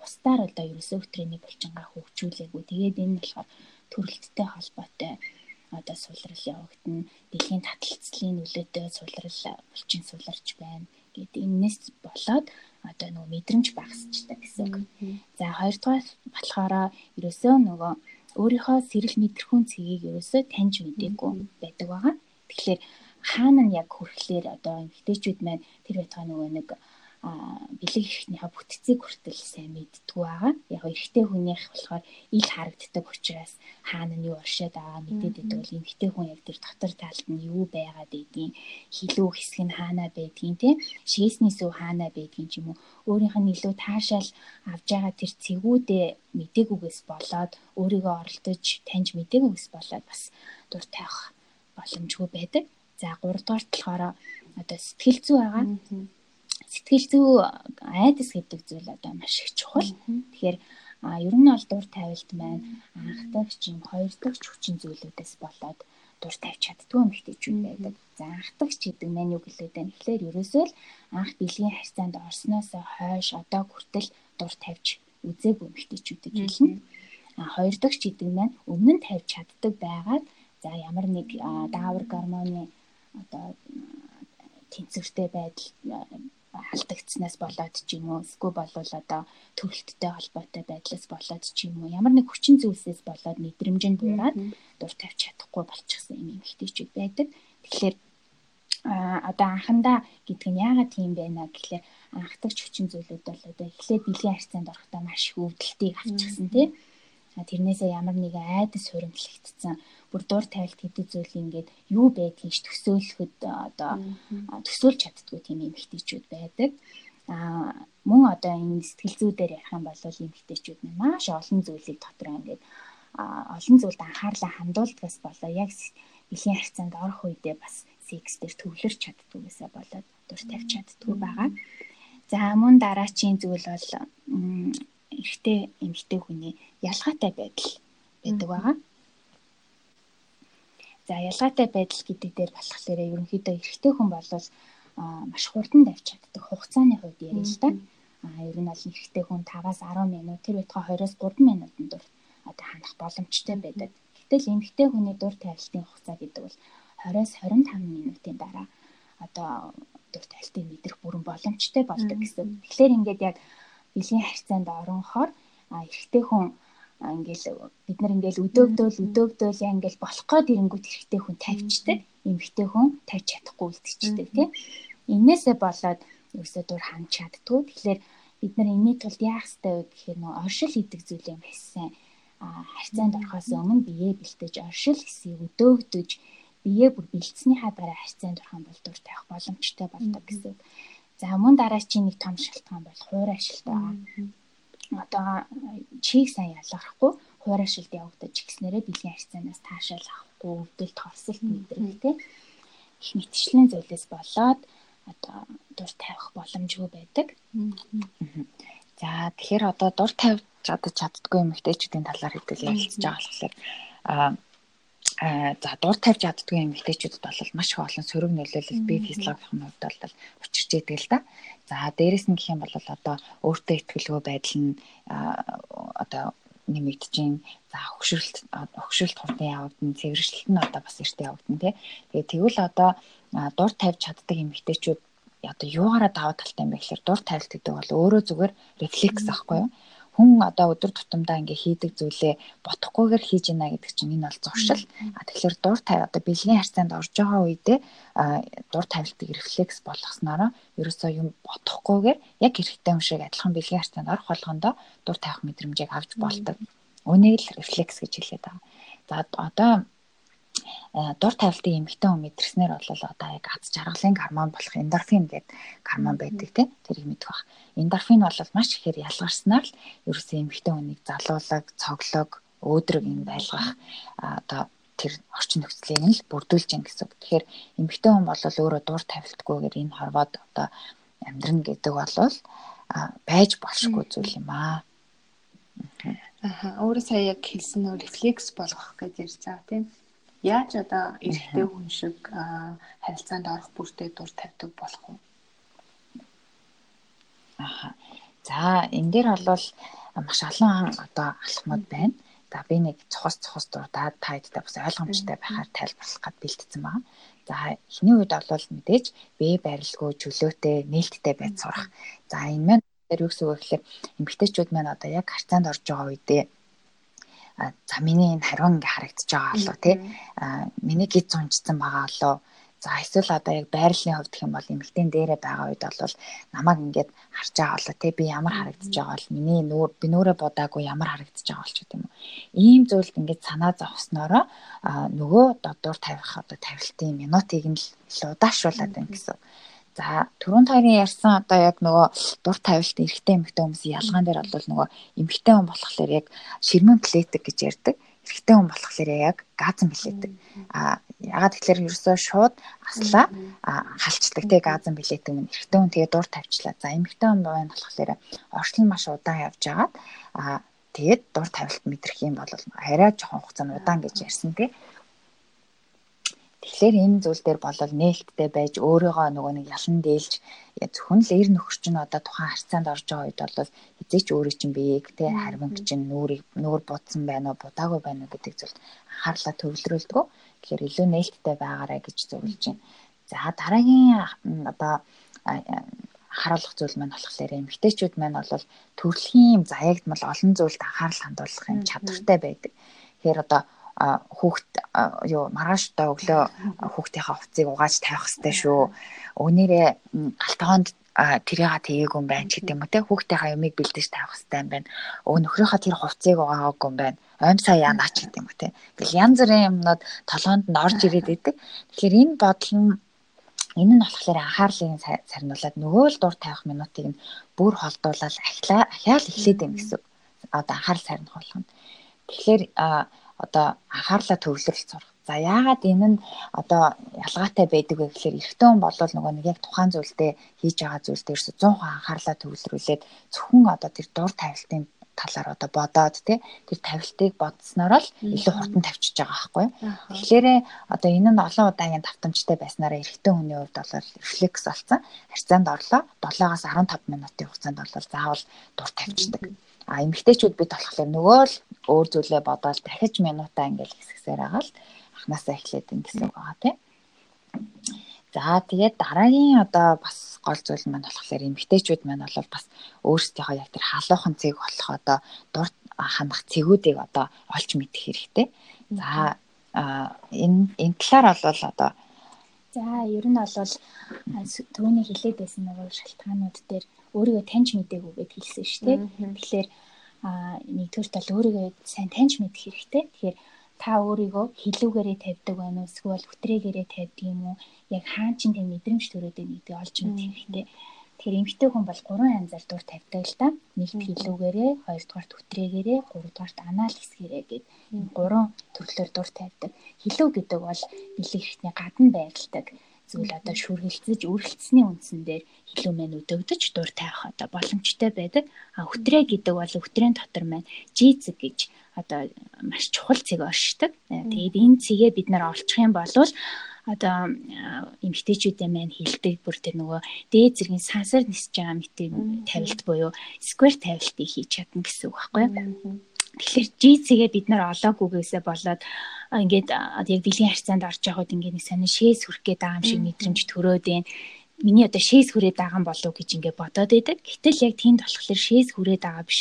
бусдаар одоо ерөөсөө өтрээний булчингаа хөгжүүлээгүй. Тэгээд энэ болохоор төрөлттэй холбоотой одоо сулрал явагдана. Дэлхийн таталцлын нөлөөтэй сулрал булчин суларч байна гэдэг энэс болоод одоо нөгөө мэдрэмж багасчдаг гэсэн үг. За хоёрдугаар болохоор ерөөсөө нөгөө өөрийнхөө сэрэл мэдрэхүүн цэгийг ерөөсөө таньж мэдээгүй байдаг байгаа. Тэгэхээр хаана нь яг хүрхлээр одоо эмэгтэйчүүд маань тэр байтугай нөгөө нэг а бэлэг ихнийхээ бүтцийг хүртэл сайн мэддгүү байгаа. Яг эрэгтэй хүнийх болохоор ил харагддаг учраас хаана нь юу оршоод байгаа мэдээд идэг бол эмэгтэй хүн яг тэр дотор талд нь юу байгаад байдгийг хилүү хэсэг нь хаана байдгийг тийм шээсний сүв хаана байдгийг юм уу өөрийнх нь илүү таашаал авж байгаа тэр цэгүүдээ мдэггүйгээс болоод өөрийгөө оролдож таньж мдэггүйгээс болоод бас дур тавих боломжгүй байдаг. За 3 дугаарт болохоор одоо сэтгэл зүй байгаа. Сэтгэл зүй айдас гэдэг зүйл одоо маш их чухал. Тэгэхээр а ер нь бол дур тавилт маань анх дахь юм хоёр дахь хүчин зүйлүүдээс болоод дур тавьж чаддгүй эмэгтэйчүүд байдаг. За анх дахь гэдэг маань юу гэлээд байна. Тэгэхээр ерөөсөө л анх бэлгийн харьцаанд орсноос хойш одоо хүртэл дур тавьж үзээгүй эмэгтэйчүүдэд хэлнэ. А хоёр дахь чидэг маань өмнө нь тавьж чаддаг байгаад за ямар нэг даавар гормоны одоо тэнцвэртэй байдал алдагдсанаас болоод ч юм уу эсвэл болвол одоо төрөлттэй холбоотой байдлаас болоод ч юм уу ямар нэг хүчин зүйлсээс болоод мэдрэмж нь буураад дур тавьж чадахгүй болчихсон юм эмэгтэйчүүд байдаг. Тэгэхээр а одоо анхандаа гэдэг нь яагаад тийм байна гэхлээр анхдагч хүчин зүйлүүд бол одоо эхлээд бэлгийн харьцаанд орохдоо маш их өвдөлтийг авчихсан тийм тэрнээсээ ямар нэгэн айдас хуримтлагдсан бүр дур тавилт гэдэг зүйл ингээд юу байдгийг ш төсөөлөхөд одоо төсөөлж чаддгүй тийм эмэгтэйчүүд байдаг. А мөн одоо энэ сэтгэл зүйдээр ярих юм бол эмэгтэйчүүд маш олон зүйлийг дотроо ингээд олон зүйлд анхаарлаа хандуулдгаас болоо яг эхийн харьцаанд орох үедээ бас секс дээр төвлөрч чаддгүйгээсээ болоод дур тавьж чаддгүй байгаа. За мөн дараачийн зүйл бол эрэгтэй эмэгтэй хүний ялгаатай байдал байдаг байгаа. За ялгаатай байдал гэдэг дээр болохоор ерөнхийдөө эрэгтэй хүн бол маш хурдан давж чаддаг хугацааны хувьд ярил л да. А ер нь бол эрэгтэй хүн 5-аас 10 минут тэр байтугай 20-оос 3 минутанд дур одоо хандах боломжтой байдаг. Гэтэл эмэгтэй хүний дур тавилтын хугацаа гэдэг бол 20-оос 25 минутын дараа одоо дур тавилтыг мэдрэх бүрэн боломжтой болдог гэсэн. Тэгэхээр ингээд яг бэлгийн харьцаанд оронхоор эрэгтэй хүн ингээл бид нар ингээл өдөөгдөөл өдөөгдөөл яа ингээл болох гээд ирэнгүүт эрэгтэй хүн тавьчдаг эмэгтэй хүн тавьж чадахгүй үлдчихдэг тийм энээсээ болоод ерөөсөө дур ханд чаддгүй тэгэхээр бид нар энэний тулд яах ёстой вэ гэхээр нөө оршил хийдэг зүйл юм хэлсэн. Харьцаанд орохоос өмнө биеэ бэлтэж оршил хэсгийг өдөөгдөж биеэ бүр бэлдснийхаа дараа харьцаанд орох бол дур тавих боломжтой болдог гэсэн. За мөн дараа чи нэг том шалтгаан бол хуур ашилт байгаа одоо чийг сайн ялгархгүй хуурай шилд явагдаж гиснээрээ бэлгийн харьцаанаас таашаал авахгүй өвдөлт хорсолт мэдрэх тийм их мэтчлэн зүйлээс болоод одоо дур тавих боломжгүй байдаг. За тэгэхээр одоо дур тавьж чадаж чаддгүй эмэгтэйчүүдийн талаар хэдэл ярилцж байгаа болохоор за дур тавьж чаддгүй эмэгтэйчүүдэд бол маш их олон сөрөг нөлөөлөл бие физиологийн хувьд бол учирч идэг л да. За дээрэс нь гэх юм бол одоо өөртөө ихтгэлгүй байдал нь одоо нэмэгдэж за хөвшрөлт хөвшрөлт хурдан явагдана цэвэршилт нь одоо бас эртээ явагдана тий. Тэгээ тэгвэл одоо дур тавьж чаддаг эмэгтэйчүүд одоо юугаараа даваа талтай юм бэ гэхээр дур тавилт гэдэг бол өөрөө зүгээр рефлекс аахгүй юу? Хүн одоо өдөр тутамдаа ингээ хийдэг зүйлээ бодохгүйгээр хийж ийна гэдэг чинь энэ бол зуршил. А тэгэхээр дур тавь одоо бэлгийн харьцаанд орж байгаа үедээ дур тавилтыг рефлекс болгосноор ерөөсөө юм бодохгүйгээр яг хэрэгтэй юм шиг адилхан бэлгийн харьцаанд орох болгондоо дур тавих мэдрэмжийг авч болдог. Үнийг л рефлекс гэж хэлээд байгаа. За одоо дур тавилтын эмэгтэй хүн мэдэрснээр бол одоо яг аз жаргалын гормон болох эндорфин гэдэг гормон байдаг тийм тэрийг мэдэх бах. Эндорфин бол маш ихээр ялгарснаар л ерөөсөө эмэгтэй хүнийг залуулаг, цоглог, өөдрөг юм байлгах одоо тэр орчин нөхцөлийг нь л бүрдүүлж гин гэсэн. Тэгэхээр эмэгтэй хүн бол өөрөө дур тавилтгүйгээр энэ хорвоод одоо амьдрна гэдэг бол байж болшгүй зүйл юм аа. Аха өөрөө сая яг хэлсэн нөө рефлекс болгох гэж ярьж байгаа тийм яаж одоо эрэгтэй хүн шиг харилцаанд орох бүртээ дур тавьдаг болох вэ? Аа. За энэ дээр бол маш олон одоо алхмууд байна. За би нэг цохос цохос дурдаад таydтай бас ойлгомжтой байхаар тайлбарлах гад бэлдсэн байна. За эхний үед бол мэдээж бие барилгүй чөлөөтэй нээлттэй байж сурах. За энэ маань юу гэсэн үг гэхээр эмгтээчүүд маань одоо яг харьцаанд орж байгаа үедээ за миний энэ хариу ингээ харагдаж байгаа болоо тий миний гид зунжсан байгаа болоо за эсвэл одоо яг байрлалын хувьд гэх юм бол эмэгтэй дээрээ байгаа үед бол намайг ингээд харж байгаа болоо тий би ямар харагдаж байгаа бол миний нүүр би нүрэ бодаагүй ямар харагдаж байгаа болч гэдэг юм уу ийм зүйлд ингээд санаа зовсноороо нөгөө додуур тавих одоо тавилтын минутыг нь л удаашруулад байна гэсэн За түрүүн хоёрын ярьсан одоо яг нөгөө дур тавилт эрэгтэй эмэгтэй хүмүүсийн ялгаан дээр бол нөгөө эмэгтэй хүн болохоор яг ширмэн плетик гэж ярьдаг. Эрэгтэй хүн болохоор яг газан билетик. А ягаад тэгэхээр ерөөсөө шууд аслаа халчдаг те газан билетик нь эрэгтэй хүн тэгээ дур тавьчлаа. За эмэгтэй хүн байна болохоор орчлон маш удаан явж агаад а тэгээд дур тавилт мэдрэх юм бол арай жоохон хугацааны удаан гэж ярьсан те. Тэгэхээр энэ зүйл дээр болол нээлттэй байж өөрийгөө нөгөө нэг ялан дээлж зөвхөн л эр нөхөр чинь одоо тухайн харьцаанд орж байгаа үед бол эзээч өөрөө чинь биеийг те харвинг чинь нүрийг нүур будсан байна уу будаагүй байна уу гэдэг зүйлд анхаарлаа төвлөрүүлдэг. Тэгэхээр илүү нээлттэй байгаарай гэж зөвлөж байна. За дараагийн одоо харуулах зүйл маань болохоор эмгтээчүүд маань бол төрөлхийн заяагдмал олон зүйлд анхаарал хандуулах юм чадвартай байдаг. Тэгэхээр одоо хүүхд юу маргааштай өглөө хүүхдийнхаа хувцсыг угааж тавих хэрэгтэй шүү. Өгнөрөө галтгоонд тэрийг тгээгүй юм байна гэдэг юм уу те хүүхдийнхаа юмыг бэлдэж тавих хэрэгтэй юм байна. Өө нөхрийнхаа тэр хувцсыг угаагүй юм байна. Оймсаа яанаач гэдэг юм уу те. Тэгэл янз бүрийн юмнууд толгоонд нь орж ирээд идэг. Тэгэхээр энэ бодол нь энэ нь болохоор анхаарлыг сарниулаад нөгөө л дур тавих минутыг нь бүр холдуулаад ахлаа ахяал эхлээд юм гэсэн. Одоо анхаарал сарних болгоно. Тэгэхээр одоо анхаарлаа төвлөрөл сурах. За яагаад энэ нь одоо ялгаатай байдаг вэ гэхээр эрэгтэй хүн болвол нөгөө нэг яг тухайн зүйлдээ хийж байгаа зүйл дээрс 100% анхаарлаа төвлөрүүлээд зөвхөн одоо тэр дур тавилтын талаар одоо бодоод тий тэр тавилтыг бодсноор л илүү хурдан тавьчихж байгаа байхгүй. Тэгэхээр одоо энэ нь олон удаагийн давтамжтай байснараа эрэгтэй хүний хувьд бол рефлекс болсон. Харьцаанд орлоо 7-аас 15 минутын хугацаанд бол заавал дур тавьчихдаг. А эмэгтэйчүүд бид болохоор нөгөө л өөр зүйлээ бодоод дахиж минутаа ингээл хэсгсээр байгаа л анханасаа эхлээд ин гэсэн үг байгаа тийм. За тэгээд дараагийн одоо бас гол зүйл маань болохоор эмэгтэйчүүд маань бол бас өөрсдийнхөө яг тэр халуухан цэг болох одоо дурд хандах цэгүүдийг одоо олж мэдэх хэрэгтэй. За энэ энэ талаар бол одоо За ер нь бол түүний хилээд байсан нөгөө шалтгаанууд дээр өөрийгөө таньж мэдээгүй гэд хэлсэн шүү дээ. Тэгэхээр нэгдүгээр тал өөрийгөө сайн таньж мэдэх хэрэгтэй. Тэгэхээр та өөрийгөө хилүүгээрээ тавьдаг байна уу эсвэл хүтрээгээрээ тавьдаг юм уу? Яг хаан чин тэм мэдрэмж төрөөд нэгдээ олж мэдэх хэрэгтэй. Тэгэхээр эмгтэй хүн бол гурван янзаар дур тавьдаг л да. Нэгт хилүүгээрээ, хоёрдугаарт хүтрээгээрээ, гуравдугаарт анаал хэсгээрээ гэд энэ гурван төрлөөр дур тавьдаг. Хилүү гэдэг бол бэлэг хэрэгтний гадна байрладаг зүйл одоо шүргэлцэж үргэлцсэний үндсэн дээр хилүү мэн өдөгдөж дур тавих одоо боломжтой байдаг. А хөтрээ гэдэг бол хөтрээн дотор маань жийцэг гэж одоо маш чухал цэг оршдог. Тэгээд энэ цэгээ бид нар олчих юм бол одоо эмгтээчүүдийн маань хилдэг бүр тэр нөгөө дээд зэргийн сансар нисэж байгаа мэтийн тавилт буюу сквер тавилтыг хийж чадна гэсэн үг байхгүй юу? Тэгэхээр жийцэгээ бид нар олоогүйгээсээ болоод ингээд яг бэлгийн харьцаанд орж байгаад ингээд нэг сонир шээс хүрх гээд байгаа юм шиг мэдрэмж төрөөд байна. Миний одоо шээс хүрээд байгаа юм болов гэж ингээд бодоод байдаг. Гэтэл яг тэнд болохоор шээс хүрээд байгаа биш.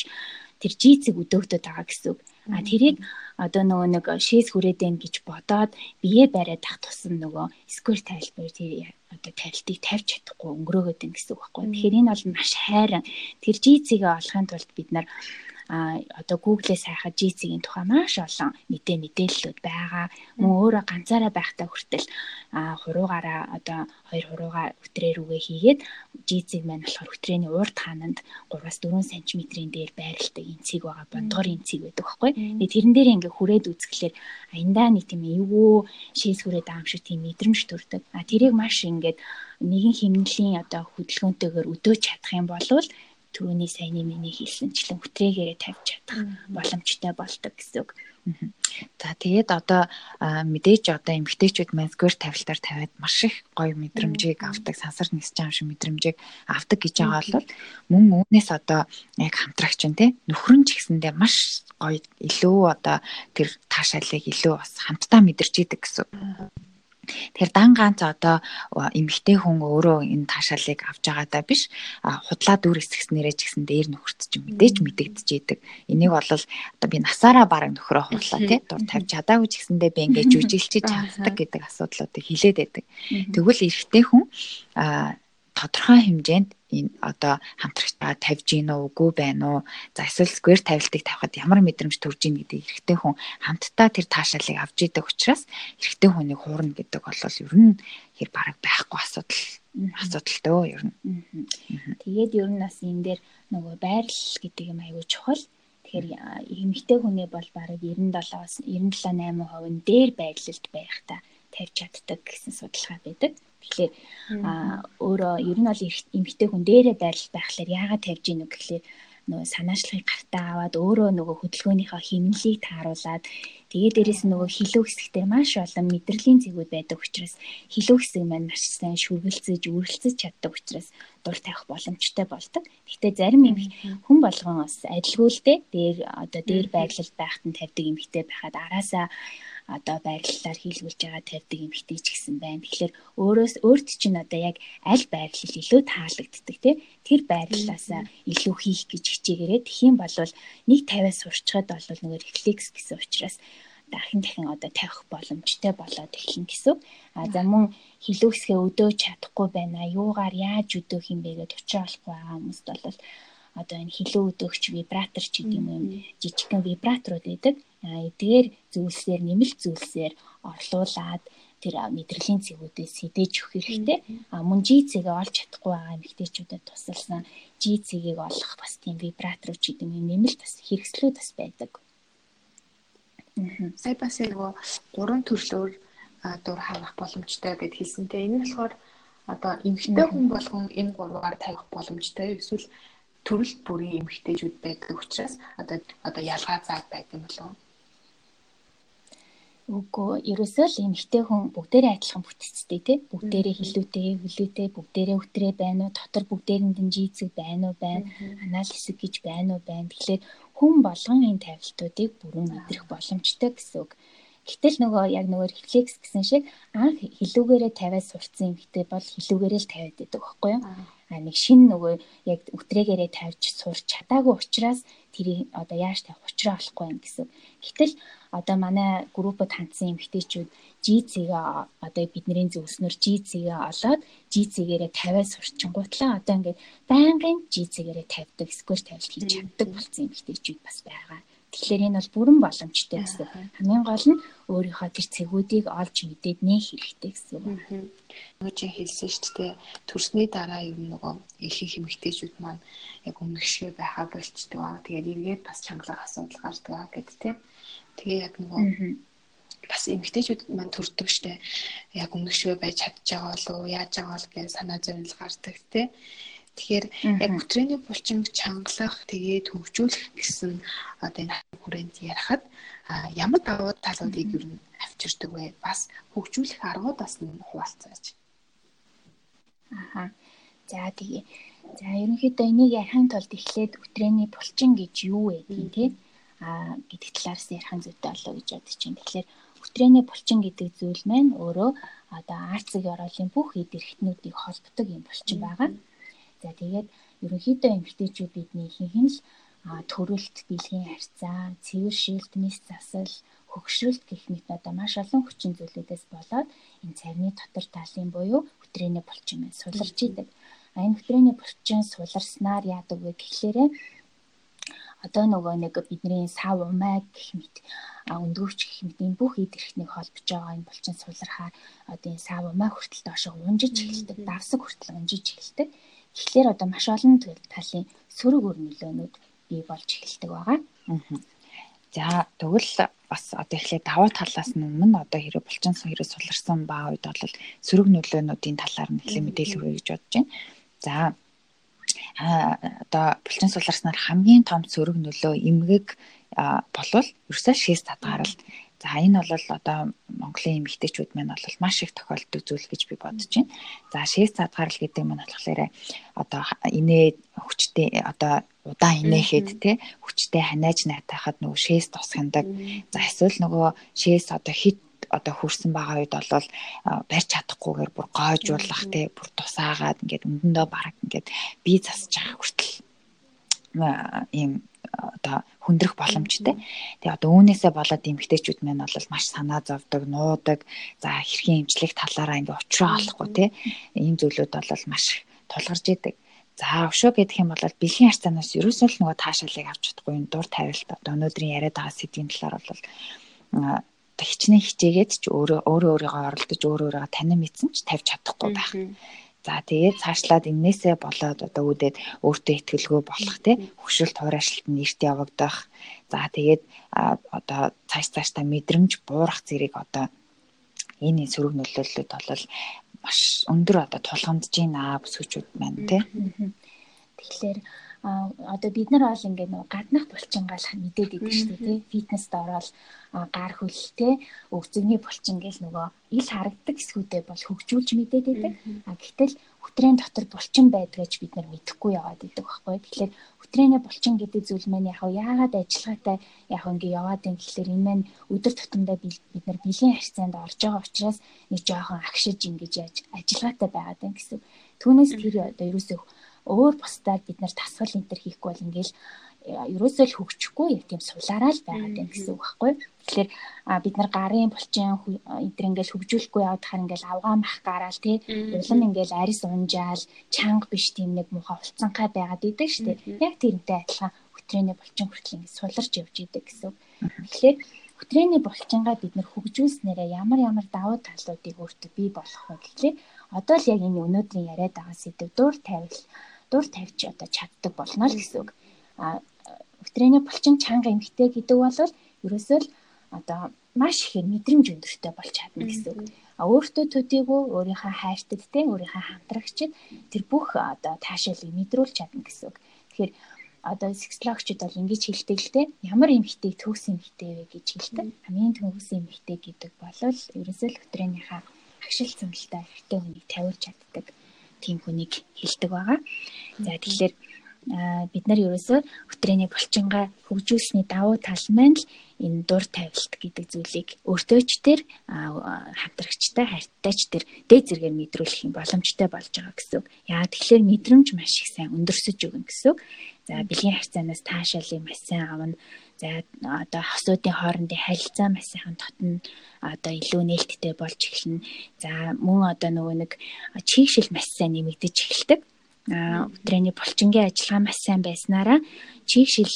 Тэр жийцэг өдөөгдөд байгаа гэсэн үг. А тэрийг одоо нөгөө нэг шээс хүрээд байна гэж бодоод бие бариад тах тусам нөгөө сквер тайлбар тэр одоо тавилтыг тавьж чадахгүй өнгөрөөгөөд байна гэсэн үг байхгүй. Тэгэхээр энэ бол маш хайран тэр жийцэгээ олохын тулд бид нар а одоо Google-ээс хайхад GC-ийн тухай маш олон мэдээ мэдээллүүд байгаа. Мөн өөрөө ганцаараа байхдаа хүртэл а хуруугаараа одоо хоёр хуруугаа өтрээр үгээ хийгээд GC маань болохоор өтрээний урд хаананд 3-аас 4 см-ийн дээр байралтай энцэг байгаа бондгор энцэг байдаг байхгүй. Тэгээ тэрэн дээр ингээ хүрээд үзэхлээр аяндаа нэг тийм эвгүй шээс хүрээд байгаа юм шиг тийм мэдрэмж төрдөг. А тэрийг маш ингээд нэгэн хэмнэлийн одоо хөдөлгөөнтэйгээр өдөөж чадах юм бол түрүүний саяны миний хэлсэнчлэн хүтрээгээ тавьж чадах боломжтой болдог гэсэн үг. За тэгээд одоо мэдээж одоо эмгтээчүүд маань сквер тавилтаар тавиад маш их гоё мэдрэмжийг авдаг, сансар нисэж байгаа юм шиг мэдрэмжийг авдаг гэж байгаа бол мөн үүнээс одоо яг хамтрагч нь тий нөхрөн ч гэсэндээ маш гоё илүү одоо тэр таашаалыг илүү бас хамтдаа мэдэрч идэг гэсэн. Тэгэхээр дан ганц одоо эмэгтэй хүн өөрөө энэ таашаалыг авч байгаадаа биш худлаа дүр эсгснээрээ ч гэсэн дээр нөхөрт ч мэдээж мэдэгдэж идэг. Энийг бол одоо би насаараа бараг нөхрөө хурлаа тий дур тавьж чадаагүй ч гэсэндээ би ингээд жүжиглчиж чаддаг гэдэг асуудлуудыг хилээд байдаг. Тэгвэл эрэгтэй хүн тодорхой хэмжээнд энэ одоо хамтрагч та тавьж гин үгүй байна уу? За эсвэл square тавилтыг тавихад ямар мэдрэмж төрж ийн гэдэг эрэгтэй хүн хамтдаа тэр таашаалыг авч идэг учраас эрэгтэй хүнийг хуурна гэдэг бол ер нь хэр бараг байхгүй асуудал асуудалтай ер нь. Тэгээд ер нь бас энэ дээр нөгөө байрал гэдэг юм аягүй чухал. Тэгэхээр эмэгтэй хүний бол бараг 97-аас 97 8% дээр байрлалд байх та тавьж чаддаг гэсэн судалгаа байдаг. Тэгэхээр а өөрөө ер нь бол эмэгтэй хүн дээрээ байрлал байхлаар яагаад тавьж ийн үг гэхлээр нөгөө санаачлагыг гартаа аваад өөрөө нөгөө хөдөлгөөнийхөө хэмнэлийг тааруулаад тэгээ дээрэс нь нөгөө хилүү хэсэгтээ маш олон мэдрэлийн зэгүүд байдаг учраас хилүү хэсэг маань маш сайн шүргэлцэж, үргэлцэж чаддаг учраас дур тавих боломжтой болдог. Гэхдээ зарим юм хүн болгон бас адилгүй л дээ. Дээр одоо дээр байглал байхад нь тавьдаг эмхтэй байхад араасаа одоо байрлалаар хийлгүүлж байгаа тавьдаг эмхтэй ч гэсэн байна. Тэгэхээр өөрөөс өөрт чинь одоо яг аль байрлал илүү таалагддаг тий тэр байрлалаасаа илүү хийх гэж хичээгээрээ тхиим болвол нэг 50-аас сурчхад бол нөгөө рефлекс гэсэн учраас дахин дахин одоо тавих боломжтой болоод эхэлнэ гэсэн. А за мөн хилүүсгээ өдөөж чадахгүй байна. Юугаар яаж өдөөх юм бэ гэдээ учраа болохгүй байгаа хүмүүст бол одоо энэ хилүү өдөөгч вибратор ч гэдэг юм жижигхэн вибраторууд байдаг. Эдгээр зүйлсээр нэмэлт зүйлсээр орлуулад тэр мэдрэлийн цэгүүдээс хідээж өгөх хэрэгтэй. А мөн жийцэгээ олж чадахгүй байгаа эмэгтэйчүүдэд тусалсан жийцэгийг олох бас тийм вибраторч гэдэг юм нэмэлт бас хэрэгслүүд бас байдаг. Сая бас нөгөө гурван төрлөөр дур хавах боломжтой гэд хэлсэнтэй. Энэ нь болохоор одоо эмэгтэй хүн болгон энэ гурваар тавих боломжтой. Эсвэл төрөл бүрийн эмэгтэйчүүд байдаг учраас одоо одоо ялгаа заад байдаг юм болов уу? Үгүй ерөөсөө л эмэгтэй хүн бүгдээрээ адилхан бүтцтэй тий. Бүгдээрээ хилүүтэй хөлөөтэй бүгдээрээ өтрээ байна уу? Дотор бүгдээрэнд нь жийцэг байна уу байна? Анализ гэж байна уу байна? Тэгэхээр хүн болгон энэ тавилтуудыг бүрэн мэдрэх боломжтой гэсэн үг. Гэтэл нөгөө яг нөгөө рефлекс гэсэн шиг анх хилүүгээрээ тавиад сурцсан эмэгтэй бол хилүүгээрээ л тавиад байдаг байхгүй юу? А нэг шин нөгөө яг өтрээгээрээ тавьж сурч чадаагүй учраас тэрийг одоо яаж тавих учраа олохгүй юм гэсэн. Гэтэл одоо манай группд хандсан эмэгтэйчүүд GC-гээ одоо бидний зөвснөр GC-гээ олоод GC-гээрээ 50-аас сурчингуутлаа одоо ингээд байнгын GC-гээрээ тавьдаг, сквер тавилт хийж чаддаг болсон эмэгтэйчүүд бас байгаа. Тэгэхээр энэ бол бүрэн боломжтой гэсэн. Хамгийн гол нь өөрийнхөө тэр цэгүүдийг олж мэдээд нээх хэрэгтэй гэсэн үг. Нөгөө чи хэлсэн шүү дээ. Төрсний дараа ер нь нөгөө ихэнх эмэгтэйчүүд маань яг өмнөшөө байхаа болчдөг. Тэгээд эргээд бас чангалах асуудал гардаг гэд тийм. Тэгээ яг нөгөө бас эмгтээчүүд маань төрдөг штэ. Яг өмнөшөө байж чадж байгаа болов уу, яаж байгаа бол гэж санаа зовнил гардаг те. Тэгэхээр яг өтрээний булчин чангалах, тэгээд хөгжүүлэх гэсэн одоо энэ хүрээнд ярихад ямар давуу талуудыг юу н авчирдаг вэ? Бас хөгжүүлэх аргуудаас нь хуваалцаач. Аха. За тэгээ. За ерөнхийдөө энийг ярихын тулд эхлээд өтрээний булчин гэж юу вэ гэх тийм гэдэг талаараас ярих зүйтэй болоо гэж бодож байна. Тэгэхээр өтрээний булчин гэдэг зүйл маань өөрөө одоо арцыг ороолын бүх эд эрхтнүүдийг холбдог юм булчин байгаа. За тэгээд ерөнхийдөө эмгтээчүүд бидний ихэнх нь л төрөлт, бэлгийн харьцаа, цэвэр шилт, нийс засал, хөгшрөлт гэх мэт одоо маш олон хүчин зүйлүүдээс болоод энэ царины дотор талын буюу өтрээний булчин маань суларч идэг. А энэ өтрээний булчин суларснаар яадаг вэ гэхлээрэ одоо нөгөө нэг бидний сав умай гэх мэт өндгөвч гэх мэт энэ бүх эд эрхтнийг холбож байгаа энэ булчин сулрахаар одоо энэ сав умай хүртэл доошоо унжиж эхэлдэг, давсаг хүртэл унжиж эхэлдэг. Тэгэхээр одоо маш олон талын сөрөг өр нөлөөнүүд бий болж эхэлдэг байгаа. За тэгвэл бас одоо эхлээд даваа талаас нь өмнө одоо хэрэв булчин хэрэв суларсан баа үед бол сөрөг нөлөөнүүдийн талаар нь эхлээ мэдээлэл өгье гэж бодож байна. За одоо булчин суларснаар хамгийн том сөрөг нөлөө эмгэг болвол ерөөсөө шээс татгаарл. За энэ бол одоо Монголын эмэгтэйчүүд маань бол маш их тохиолддог зүйл гэж би бодож байна. За шээс татгаарл гэдэг нь болохоор одоо инээ хүчтэй одоо удаан инээхэд те хүчтэй ханааж найтахад нөгөө шээс тусгандаг. За эсвэл нөгөө шээс одоо хит одоо хөрсөн байгаа үед бол барьж чадахгүйгээр бүр гойжуулах тий бүр тусаагаад ингээд өндөндөө бараг ингээд бие засаж байгаа хүртэл ийм одоо хүндрэх боломжтой. Тэгээ одоо үүнээсээ болоод эмгтээчүүд маань бол маш санаа зовдөг, нуудаг. За хэрхэн эмчлэх талаараа ингээ уучраа олохгүй тий. Ийм зүйлүүд бол маш тулгарч идэг. За өшөө гэдэг юм бол бэлгийн харьцаанаас ерөөсөө л нөгөө таашаалыг авч чадахгүй энэ дур тавилт одоо өнөөдрийн яриад байгаа сэдвийн талаар бол одоо хичнээн хичээгээд ч өөрөө өөрөө өөрийгөө оролдож өөрөө өөрийгөө танин мэдсэн ч тавьж чадахгүй байх. За тэгээд цаашлаад энээсээ болоод одоо үүдээд өөртөө ихтгэлгүй болох тий хөшөлт хуурайшлт нь эрт явагдах. За тэгээд одоо цааш цааштай мэдрэмж буурах зэрэг одоо энэ сөрөг нөлөөллөд бол маш өндөр одоо тулгамдж байна бүсгүүчүүд маань тий. Тэгэхээр одоо бид нар бол ингээд нөгөө гаднах булчингаал мэдээд идэв шүү дээ тий. Фитнест ороод гар хөл тий. Өвзөгний булчин гэл нөгөө ил харагддаг хэсгүүдээ бол хөгжүүлж мэдээд идэг а гэтэл хөтрийн дотор булчин байдгаач бид нар мэдэхгүй яваад идэг байхгүй. Тэгэхээр хөтрээний булчин гэдэг зүйл маань яг яагаад ажиллагаатай яг ингээ яваад юм гэхэлэр энэ маань өдөр тутамдаа бид нар бэлгийн харьцаанд орж байгаа учраас нэг жоохон агшиж ингэж яаж ажиллагаатай байгаад байна гэсэн. Түүнээс тэр одоо ерөөсөө өөр бусдаар бид нар тасгал энэ төр хийхгүй бол ингээл ерөөсөө л хөгжихгүй яг тийм сулаараа л байгаад байна гэсэн үг байхгүй. Тэгэхээр бид нар гарын булчин эдгээр ингээл хөгжүүлэхгүй яваад хаар ингээл авгаа мах гараал тий улам ингээл арис унжаал чанга биш тийм нэг муха улцанхай байгаад идэг штэ. Яг тэрнтэй адилхан хөтрээний булчин хүртэл ингээд суларч явж идэг гэсэн. Тэгэхээр хөтрээний булчингаа бид нар хөгжүүлснээрээ ямар ямар давуу талуудыг өөртөө бий болгох вэ гэхлээр одоо л яг энэ өнөөдрийн яриад байгаа сэдв дур тавил дур тавьж одоо чаддаг болно л гэсэн үг. А өтрээний булчин чанга эмхтэй гэдэг бол ерөөсөө л одоо маш ихээр мэдрэмж өндөртэй болж чадна гэсэн үг. А өөртөө төдийгүй өөрийнхөө хайртад те өөрийнхөө хамтрагчид тэр бүх одоо таашаалыг мэдрүүлж чадна гэсэн үг. Тэгэхээр одоо сексологчид бол ингэж хэлдэг л те ямар эмхтэйг төгс эмхтэй вэ гэж хэлдэг. Хамгийн төгс эмхтэй гэдэг бол ерөөсөө л өтрөөнийхөө агшил цамлтай эртний хүнийг тавиулж чаддаг тийм хүнийг хэлдэг байгаа. За тэгэхээр бид нар ерөөсөө хөтрээний булчингаа хөгжүүлсний давуу тал маань л энэ дур тавилт гэдэг зүйлийг өөртөө ч тэр хамтрагчтай хайртай ч тэр дээд зэргээр мэдрүүлэх юм боломжтой болж байгаа гэсэн. Яа тэгэхээр мэдрэмж маш их сайн өндөрсөж өгнө гэсэн. За бэлгийн харьцаанаас таашаалыг маш сайн авна. За одоо хосуудын хоорондын харилцаа маш сайхан тотно. Одоо илүү нээлттэй болж эхэлнэ. За мөн одоо нөгөө нэг чийгшил маш сайн нэмэгдэж эхэлдэг өдрөөний булчингийн ажиллагаа маш сайн байснараа чийгшил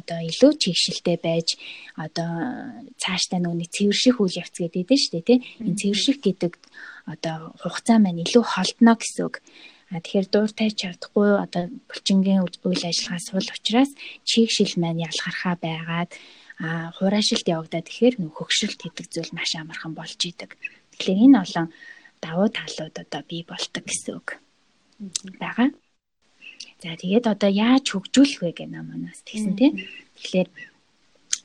одоо илүү чийгшилтэй байж одоо цаашдаа нүуний цэвэрших үйл явц гэдэг дээ шүү дээ тий энэ цэвэрших гэдэг одоо хугацаа маань илүү холдно гэсэн үг тэгэхээр дууртай чадахгүй одоо булчингийн үйл ажиллагаа сул учраас чийгшил маань ялгархаа байгаад а хураашилт явагдаад тэгэхээр нөх хөгшилт гэдэг зүйл маш амархан болж идэг. Тэгэхээр энэ олон давуу талууд одоо бий болдог гэсэн үг байгаа. За тэгээд одоо яаж хөгжүүлэх вэ гэх намаас тэгсэн тийм. Тэгэхээр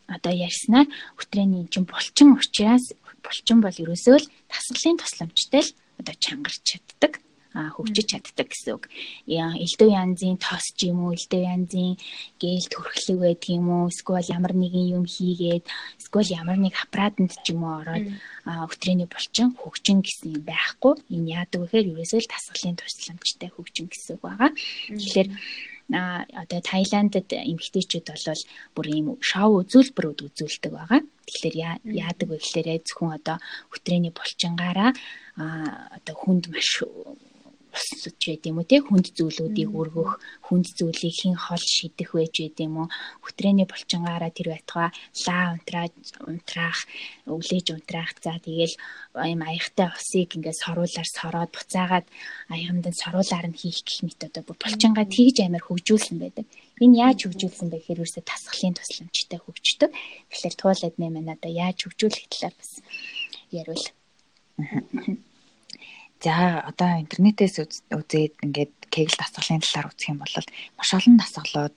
одоо ярьснаар хөтрээний чинь булчин учраас булчин бол ерөөсөө л тасгалын тусламжтай л одоо чангарч чаддаг хөгжиж чаддаг гэсэн үг. Элдв янзын тос ч юм уу, элдв янзын гээл төрхлөг байдаг юм уу, эсвэл ямар нэгэн юм хийгээд, эсвэл ямар нэг аппаратанд ч юм уу ороод өтрээний булчин хөгжин гэсэн юм байхгүй. Энэ яадаг вэхээр ерөөсөө л тасгалын тусламжтай хөгжин гэсэн үг байгаа. Тэгэхээр а одоо Таиландд эмэгтэйчүүд бол бүр ийм шоу үзүүлбэрүүд үзүүлдэг байгаа. Тэгэхээр яадаг вэ гэхээр зөвхөн одоо хөтрээний булчингаараа одоо хүнд маш усч байд юм уу те? Хүнд зүйлүүдийг өргөх хүнд зүйлийг хэн хол шидэх байж байд юм уу? Хөтрээний булчингаараа тэр байтугай лаа унтрааж унтраах өвлэж унтраах за тэгэл юм аягтай усыг ингээд соруулаар сороод буцаагаад аяганд нь соруулаар нь хийх гэх мэт одоо булчингаа тэгж амар хөгжүүлсэн байдаг. Энэ яаж хөгжүүлсэн бэ гэхээр ерөөсө тасгалын тусламжтай хөгждөг тэгэхээр туулаад нэмэн одоо яаж хөгжүүлэх талаар бас яриул За одоо интернетээс үзээд ингээд кегл дасгалын талаар үзэх юм бол маш олон дасгалууд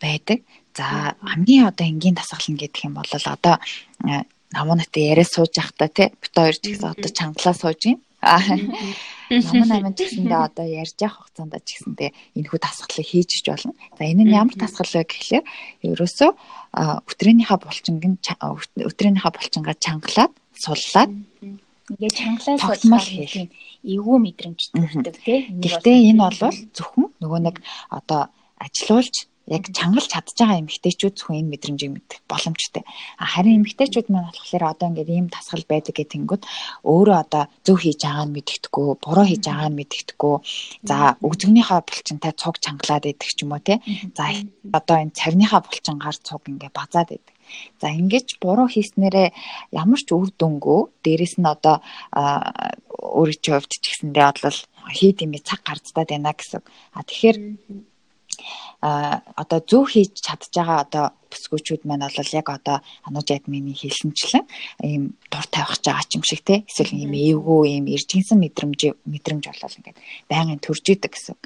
байдаг. За хамгийн одоо энгийн дасгал нь гэдэг юм бол одоо намунатай яриа сууж явахдаа тий бит хоёр ч гэсэн одоо чангалаа сууж юм. Намун амин ч гэсэндээ одоо ярьж явах хугацаанд ч гэсэндээ энэ хүү дасгалыг хийж иж болно. За энэ нь ямар дасгал вэ гэхлээр ерөөсөө өтрийнхаа булчингийн өтрийнхаа булчингаа чангалаад суллаад ингээд чангалаа суулгах тийм эвгүй мэдрэмжтэй байдаг тийм. Гэхдээ энэ бол зөвхөн нөгөө нэг одоо ажилуулж яг чангалж чадж байгаа эмэгтэйчүүд зөвхөн энэ мэдрэмжийг мэдэх боломжтой. Харин эмэгтэйчүүд маань болохоор одоо ингээд ийм тасгал байдаг гэх тэнгүүд өөрөө одоо зөв хийж байгаа нь мэддэхгүй, буруу хийж байгаа нь мэддэхгүй. За өгзөгнийхөө булчинтай цуг чангалаад идэх ч юм уу тий. За одоо энэ цавныхаа булчингаар цуг ингээд базаад идэг. За ингэж буруу хийснээрээ ямар ч үр дүнгүй дээрэс нь одоо өөрийн хувьд ч гэсэндээ бол хийд юм цаг гарцдаад байна гэсэн. А тэгэхээр а одоо зөв хийж чадж байгаа одоо бүсгүүчүүд маань бол яг одоо анууж админы хэлсэнчлэн ийм дур тавих гэж байгаа ч юм шиг те эсвэл ийм эвгүй ийм иржинсэн мэдрэмж мэдрэмж болол ингээд байнгын төрж идэг гэсэн.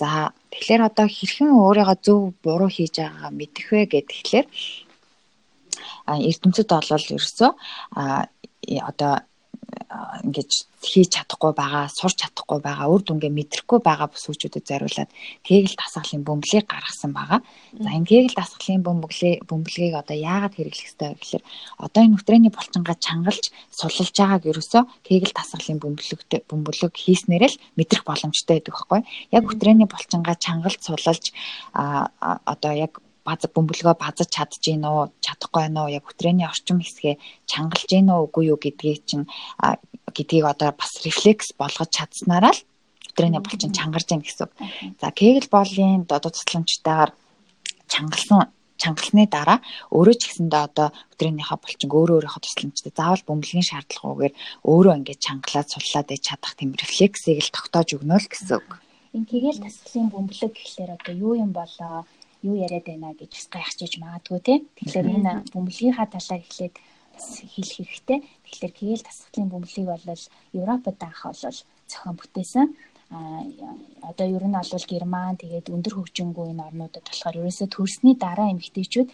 За тэгэхээр одоо хэрхэн өөрийгөө зөв буруу хийж байгаагаа мэдэх вэ тэгэхээр эрдэмтэд бол ерөөсөө одоо ингэж хийж чадахгүй байгаа, сурч чадахгүй байгаа, үр дүнгээ мэдрэхгүй байгаа бүсгүүчүүдэд зориулаад кегэл дасгалын бөмбөлийг гаргасан байгаа. За энэ кегэл дасгалын бөмбөлийг бөмбөлгийг одоо яагаад хэрэглэх ёстой вэ гэхээр одоо энэ нүтрээний булчингаа чангалж суллаж байгааг ерөөсөө кегэл дасгалын бөмбөлөгтэй бөмбөлөг хийснээр л мэдрэх боломжтой байдаг байхгүй. Яг нүтрээний булчингаа чангалж суллаж а одоо яг баз бөмбөлгөө базаж чадж гин үү чадахгүй байна уу яг хөтрээний орчим хэсгээ чангалж гин үү үгүй юу гэдгийг чинь гэдгийг одоо бас рефлекс болгож чадсанараа л хөтрээний булчин чангарж гин гэсэн. За кегл болын одоо тусламжтайгаар чангалсан чангалсны дараа өөрөө ч гэсэндээ одоо өдрийнхөө булчин өөрөө өөрийнхөө тусламжтай заавал бөмбөлгийн шаардлагагүйгээр өөрөө ингээд чангалаад суллаад ээж чадах тийм рефлексийг л тогтоож өгнө л гэсэн үг. Энэ кегэл тасгалын бөмбөлөг гэхлээр одоо юу юм болоо юу яриад байна гэж бас гайхчихж магадгүй тий. Тэгэхээр энэ бөмбөлгийнхаа талаар эхлээд хэлэх хэрэгтэй. Тэгэхээр кегэл тасгалын бөмбөлийг бол Европод анх бол зохион бүтээсэн. А одоо ер нь бол Герман тэгээд өндөр хөгжингүй энэ орнуудад болохоор ерөөсөө төрсний дараа эмэгтэйчүүд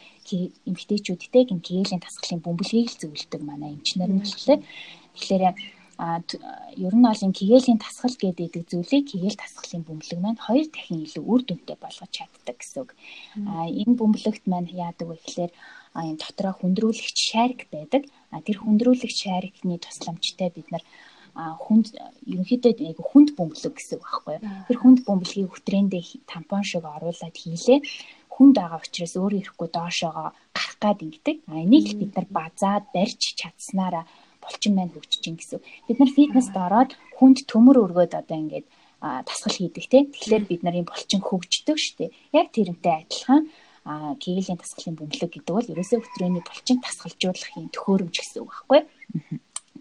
эмэгтэйчүүдтэй гин кегелийн тасгалын бөмбөлгийг л зөвлөдөг манай эмчнэр нь болохоор тэгэхээр а ер нь бол энэ кегелийн тасгал гэдэг зүйлийг кегел тасгалын бөмбөлөг маань хоёр дахин илүү үр дүнтэй болгож чаддаг гэсэн үг. А энэ бөмбөлөгт маань яадаг вэ гэхээр а энэ дотроо хүндрүүлэгч шарик байдаг. А тэр хүндрүүлэгч шарикны тусламжтай бид нар хүнд ерөнхийдөө айгу хүнд бөмбөлөг гэсэн үг байхгүй юу. Тэр хүнд бөмбөлгийг хөтрэндээ тампон шиг оруулаад хийлээ хүнд байгаа учраас өөрөө ирэхгүй доошоогоо гарах гад ингэдэг. А энийг бид нар базаад барьж чадсанараа булчин маань хөгжиж гэсэн. Бид нар фитнест ороод хүнд төмөр өргөөд одоо ингээд тасгал хийдэг те. Тэгэхээр бид нарын булчин хөгждөг шүү дээ. Яг тэрнтэй адилхан а кегелийн тасгалын бөмбөлөг гэдэг бол ерөөсөө хөтрөөний булчин тасгалжуулах юм төхөөрөмж гэсэн үг байхгүй.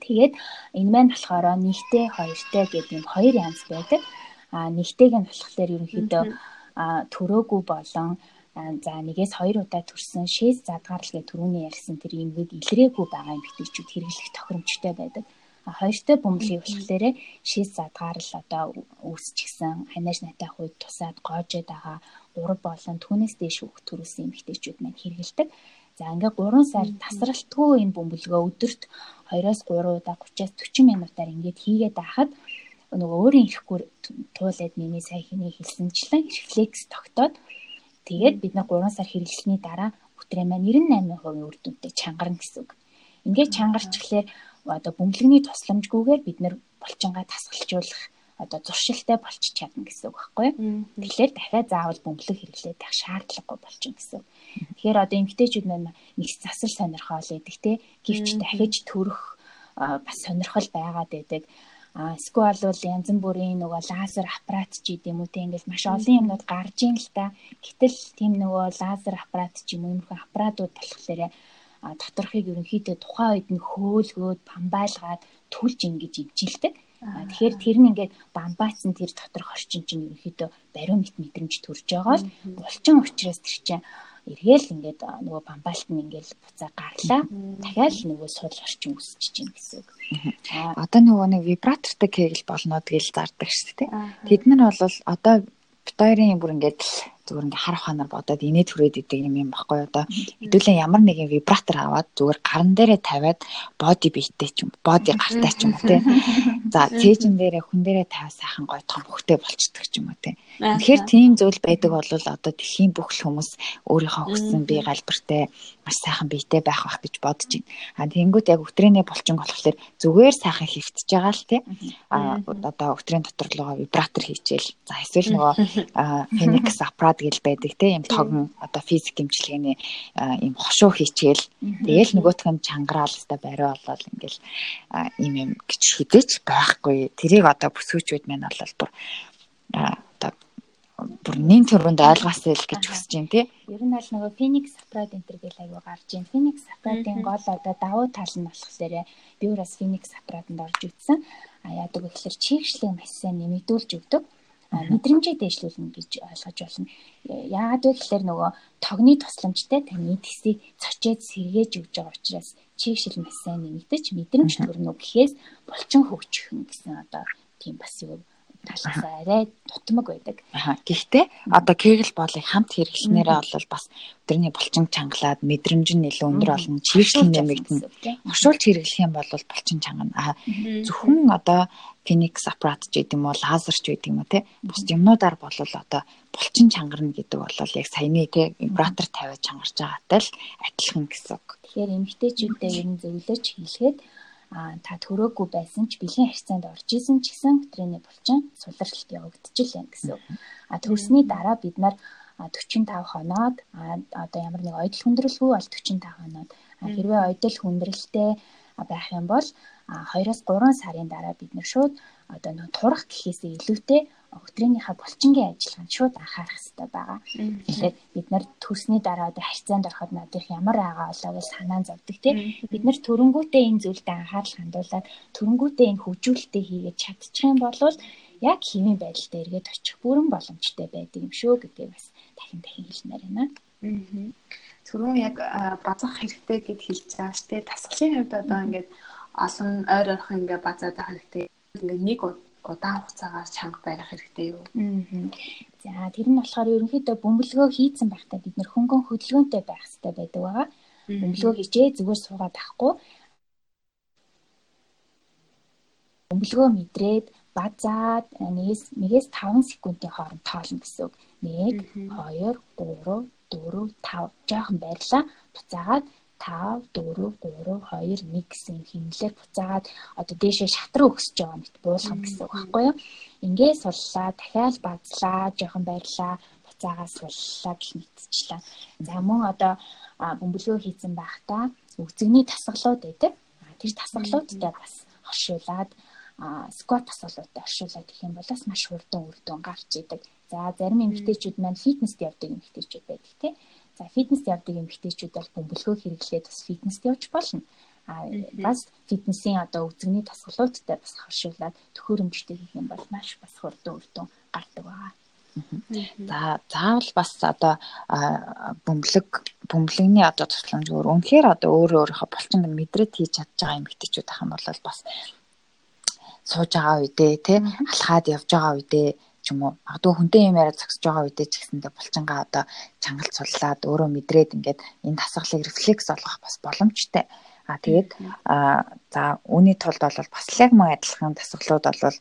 Тэгээд энэ маань болохоор нэгтэй хоёртой гэдэг юм хоёр янз байдаг. А нэгтэйг нь болохоор ерөнхийдөө төрөөгүй болон за нэгээс хоёр удаа төрсэн шээс задгаарл гэх түрүүний ярьсан тэр юмгыг илрээгүй байгаа эмэгтэйчүүд хэрэглэх тохиромжтой байдаг. Хоёртой бөмбөлийг болохоор шээс задгаарл одоо үүсчихсэн ханаж натайх үед тусаад гоожээд байгаа 3 болон түүнээс дээш хүүхд төрүүлсэн эмэгтэйчүүд маань хэрэгэлдэг. За ингээ 3 сар тасралтгүй энэ бөмбөлгөө өдөрт 2-оос 3 удаа 30-аас 40 минутаар ингээд хийгээд байхад нөгөө өөрийн ирэхгүй туулаад миний сая хэний хэлсэнчлэн рефлекс тогтоод Тэгээд бид нэг 3 сар хэрэглэсний дараа бүтрээ маань 98% үр дүнтэй чангарна гэсэн үг. Ингээд чангарчихлаар одоо бөмбөлгний тусламжгүйгээр бид нэр булчингаа тасгалжуулах одоо зуршилтай болчих чадна гэсэн үг байхгүй юу. Тэгэхээр дахиад заавал бөмбөлөг хэрэглээд байх шаардлагагүй болчихно гэсэн. Тэгэхээр одоо эмгтээчүүд маань нэг засал сонирхол байдаг те. Гэвч дахиж төрөх бас сонирхол байгаад байдаг. Эсвэл бол янз бүрийн нөгөө лазер аппарат ч гэдэм үү те ингээл маш олон юмнууд гарж ийн л та. Гэтэл тийм нөгөө лазер аппарат ч юм уу иймэрхүү аппаратууд болохоор доторхыг ерөнхийдөө тухайн үед нь хөөлгөөд бамбайлгаад түлж ингэж ивжилдэг. Тэгэхээр тэр нь ингээд бамбайцсан тэр доторх орчин чинь ерөнхийдөө бариомет мэдрэмж төрж байгаа л булчин учраас тэр чинь эргээл ингээд нөгөө бамбаалт нь ингээд буцаа гарлаа. Дахиад нөгөө сул орчин үсэж чинь гэсэн үг. Одоо нөгөө нэг вибратортай кегл болнод гэж зардаг шүү дээ. Тэд нар бол одоо битэрийн бүр ингээд зүгээр ингээ харах ханаар бодоод инээ түрээд идэг юм юм баггүй одоо хэдүүлээ ямар нэгэн вибратор аваад зүгээр гарн дээрээ тавиад боди биеттэй ч юм боди гартай ч юм уу те за цээжин дээрээ хүн дээрээ тавь сайхан гой том хөхтэй болчдөг ч юм уу те тэгэхээр тийм зүйл байдаг бол одоо дэлхийн бүх хүмүүс өөрийнхөө хүссэн бие галбартай маш сайхан биетэй байх бах гэж бодож байна. А тэнгуут яг өтрээний булчин болохоор зүгээр сайхан хөвтөж байгаа л тий. А одоо өтрийн дотор руугаа вибратор хийчихэл. За эсвэл нөгөө Phoenix Aprad гэж байдаг тий. Им тогн одоо физик хэмжлэгээний им хошуу хийчихэл. Тэгээл нөгөөх нь чангараал өстой барай болол ингээл им юм гिचхэдэж байхгүй. Тэрийг одоо бүсгүүчүүд маань бол бүр бүр нэн төрөнд ойлгоосэй л гэж хүсэж байна тий. Ер нь аль нөгөө Phoenix Saprat Enter гэл аягүй гарч байна. Phoenix Saprat-ын гол одоо давуу тал нь болохоор би өөрөөс Phoenix Saprat-анд орж үзсэн. А яадаг вэ гэхээр чигшлэг маш сайн нэмэгдүүлж өгдөг. Мэдрэмжээ дэвшлүүлнэ гэж ойлгож болно. Яагаад вэ гэхээр нөгөө тогны тусламжтай таны тэсийг цочээд сэргээж өгж байгаа учраас чигшил сайн нэмэгдэж мэдрэмж төрнө гэхээс булчин хөгжих гэсэн одоо тийм бас юу талаас арай тутмаг байдаг. Гэхдээ одоо кегл боолыг хамт хэрэглэнээрээ бол бас өдрний булчин чангалаад мэдрэмж нь илүү өндөр болно. Чийгшил нэмэгдэнэ. Оршуулж хэрэглэх юм бол булчин чангана. Зөвхөн одоо Phoenix аппарат ч гэдэг юм уу, лазер ч гэдэг юм уу те. Бус юмнуудаар бол одоо булчин чангарна гэдэг бол яг саяны те вибратор тавиад чангарч байгаатай л адилхан гэсэн үг. Тэгэхээр эмгтээчүүдэд ер нь зөвлөж хэлэхэд та төрөөгүй байсан ч бэлгийн харьцаанд орж исэн ч гэсэн өтрийний булчин сулралт явагдчихлаа гэсэн. А төрсний дараа бид нар 45 хоноод одоо ямар нэг ойдол хүндрэлгүй бол 45 хоноод хэрвээ ойдол хүндрэлтэй байх юм бол 2-оос 3 сарын дараа бид нэр шууд одоо нэг турах гэхээсээ илүүтэй өтрийнхаа булчингийн ажиллагаанд шууд анхаарах хэрэгтэй байгаа. Тэгэхээр бид нар төрсний дараа одоо харьцаанд ороход надад ямар агаа олоо гэж санаа зовдөг тийм. Бид нар төрөнгүүтээ энэ зүйлд анхаарал хандуулаад төрөнгүүтээ энэ хөгжүүлэлтээ хийгээд чадчих юм бол яг хэвийн байдалтай эргээд очих бүрэн боломжтой байдаг юм шүү гэдгийг бас дахин дахин хэлмээр байна. Аа. Түрүүн яг базах хэрэгтэй гэд хэлж байгаа шүү дээ. Тасгалын хувьд одоо ингээд олон ойр орох ингээд базаад байх хэрэгтэй. Ингээд нэг удаан хугацаагаар чанга барих хэрэгтэй юу? За тэр нь болохоор ерөнхийдөө бөмбөлгөө хийцэн байхдаа бид нэр хөнгөн хөдөлгөөнтэй байх хэрэгтэй байдаг байгаа. Бөмбөлгөө хийжээ зүгээр суугаад авахгүй. Бөмбөлгөө мэдрээд базаад нэгээс нэгээс 5 секундын хооронд тоолно гэсэн үг. 1 2 3 4 5 жоохон байрлаа. Буцаагаад 5 4 3 2 1 гэсэн хэмнэлээр буцаагаад одоо дээшээ шатран өгсөж байгаа мэт буулгах гэсэн үг байхгүй юу? Ингээ суллаа, дахиад базлаа, жоохон байрлаа, буцаагаа суллаа гэх мэтчлээ. За мөн одоо бөмбөлгөө хийцэн байхдаа өгцөгний тасгалууд байдаг. Тэр тасгалуудтай бас хоршуулад скват тасгалуудтай оршуулад гэх юм бол бас маш хурдан үр дүн гарч идэг. За зарим эмэгтэйчүүд маань фитнест явдаг эмэгтэйчүүд байдаг тийм За фитнес явдаг эмэгтэйчүүд бол бөмбөлгөө хэрэглээд бас фитнест явж болно. А бас фитнесийн одоо үзэгний тасгалуудтай бас хоршуулад төхөөрөмжтэй хийх юм бол маш бас хурдан үр дүн гардаг байгаа. За заавал бас одоо бөмбөлөг бөмбөлөгний одоо тусламжгүй үнэхээр одоо өөрөө өөрийнхөө булчинд мэдрээд хийж чадж байгаа эмэгтэйчүүд ах юм бол бас сууж байгаа үедээ тий алхаад явж байгаа үедээ ч юм уу магадгүй хүнтэй юм яриад зогсож байгаа үедээ ч гэсэндээ булчингаа одоо чангалт суллаад өөрөө мэдрээд ингээд энэ тасгалыг рефлекс олгох бас боломжтой. А тэгээд за үүний тулд бол бас яг мөн адилхан тасгалууд бол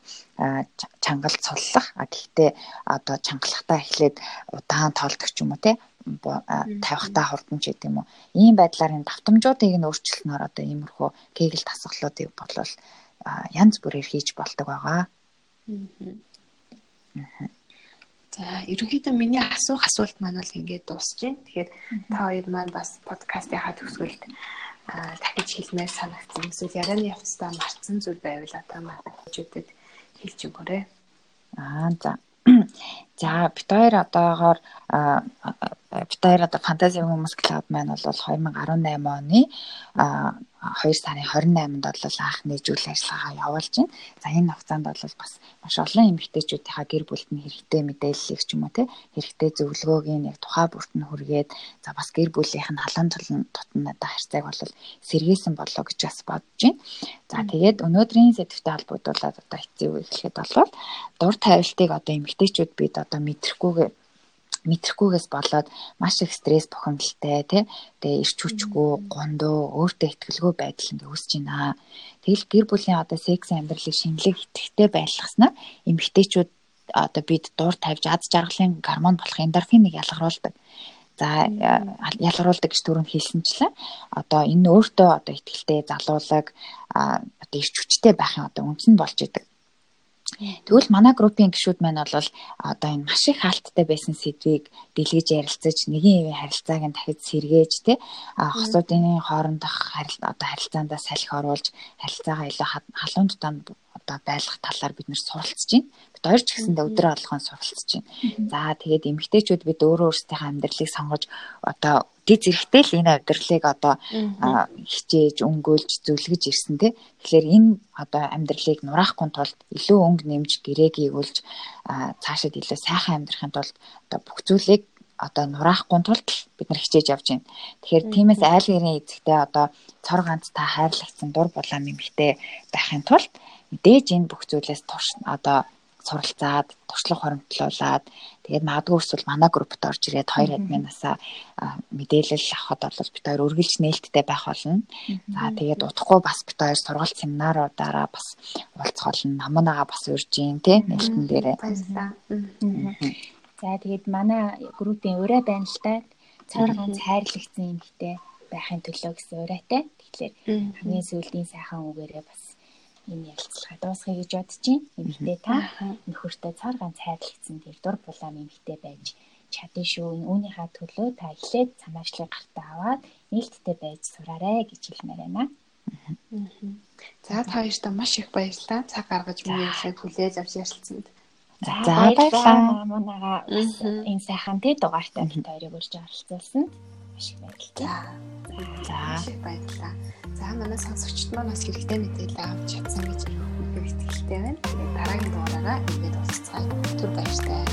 чангалт суллах. А гэхдээ одоо чангалахтаа эхлээд удаан тоолдог ч юм уу те тавихтаа хурдан ч гэдэг юм уу. Ийм байдлаар энэ давтамжуудыг нь өөрчлөлтнөр одоо иймэрхүү кегл тасгалуудыг болвол янз бүрээр хийж болдог байгаа. За ерөнхийдөө миний асуух асуулт маань бол ингээд дуусж байна. Тэгэхээр та хоёр маань бас подкастынхаа төгсгөлд дахиж хэлмээр санагдсан. Эсвэл ярианы явцдаа марцсан зүйл байвал одоо манайчүүдэд хэлж өгөөрэй. Аа за. За бит хоёр одоогоор бит хоёр одоо фэнтези хүмүүс клуб маань бол 2018 оны 2 сарын 28-нд бол анхны зүйл ажиллагаа явуулж байна. За энэ хугацаанд бол бас маш олон эмэгтэйчүүдийнхаа гэр бүлд нь хэрэгтэй мэдээллийг ч юм уу те хэрэгтэй зөвлөгөөг нь яг тухай бүрт нь хүргээд за бас гэр бүлийнх нь халаан тулан тутамдаа харьцааг бол сэргээсэн болоо гэж бас бодож байна. За тэгээд өнөөдрийн сэдвтэй холбогдуулаад одоо хэцүү эхлэхэд бол дур тавилтыг одоо эмэгтэйчүүд бид одоо мэдрэхгүйгээр мэдрэхгүйгээс болоод маш их стресс бухимдалтай тий тэгээ ирч хүчгүй гондоо өөртөө ихтгэлгүй байдал ингээ үүсэж байна. Тэгэл гэр бүлийн одоо секс амьдралыг шинэлэг итгэвтэй байлгаснаар эмэгтэйчүүд одоо бид дур тавьж ад жаргалын гормон болох эндорфиныг ялгаруулдаг. За ялгаруулдаг гэж түрүүнд хэлсэнчлээ. Одоо энэ өөртөө одоо ихтгэлтэй залуулаг одоо ирч хүчтэй байхын одоо үндэс нь болж идэг. Тэгвэл манай группийн гишүүд маань бол одоо энэ маш их хаалттай байсан сэдвийг дэлгэж ярилцаж нэгin хэвийн харилцааг нь дахиж сэргээж тий хосуудын хоорондох одоо харилцаандаа салхи оруулж харилцаагаа илүү халуун тутаанд одоо байлгах талаар бид нэр суралцж байна. Бид хоёр ч гэсэндээ өдрөө алгон суралцж байна. За тэгээд эмэгтэйчүүд бид өөрөө өөрсдийнхээ амьдралыг сонгож одоо дэд зэрэгтэй л энэ амьдралыг одоо хичээж өнгөөлж зөвлөгөж ирсэн те. Тэгэхээр энэ одоо амьдралыг нураахгүй тулд илүү өнгө нэмж гэрээгийг үлж цаашид илүү сайхан амьдрахын тулд одоо бүх зүйлийг одоо нураахгүй тулд бид нар хичээж явж байна. Тэгэхээр тиймээс айл гэрийн эзэгтэй одоо цор ганц та хайрлагдсан дур булаа нэмэгтэй байхын тулд мэдээж энэ бүх зүйлээс турш одоо суралцаад туршлага хоримтлуулад тэгээд магадгүй эсвэл манай группт орж ирээд хоёр админасаа мэдээлэл авахд бол бид хоёр үргэлж нээлттэй байх болно. За тэгээд удахгүй бас бид хоёр сургалт семинаруудаараа бас уулзах болно. Намаанаага бас урьж гин тий нээлтэн дээрээ. За тэгээд манай группийн ураа байна л та. Цаар ганц хайрлагдсан эмэгтэй байхын төлөө гэсэн ураатай. Тэгэхээр хамгийн сүүлийн сайхан үгээрээ бас энэ ярилцлагаа дуусгая гэж бодож байна. Эмэгтэй та нөхөртэй цаар ганц хайрлагдсан тэр дур булаан эмэгтэй байж чадсан шүү. Үүнийхээ төлөө та эхлээд санаачлыг гартаа аваад нээлттэй байж сураарэ гэж хэлмээр байна. За та хоёртаа маш их баярлалаа. Цаг гаргаж миний ярилцлагыг хүлээж авч ярилцсанд. За баярлалаа. Манайгаа энэ сайхан тэ дугаартай бид хоёрыг урьж оролцуулсанд маш их баярлалаа. За маш их баярлалаа. За манай сонсогчд маань бас хэрэгтэй мэдээлэл авч чадсан гэж үнэхээр итгэлтэй байна. Тэгээд дараагийн дугаараараа ингээд уулзцгаая. Түр баяртай.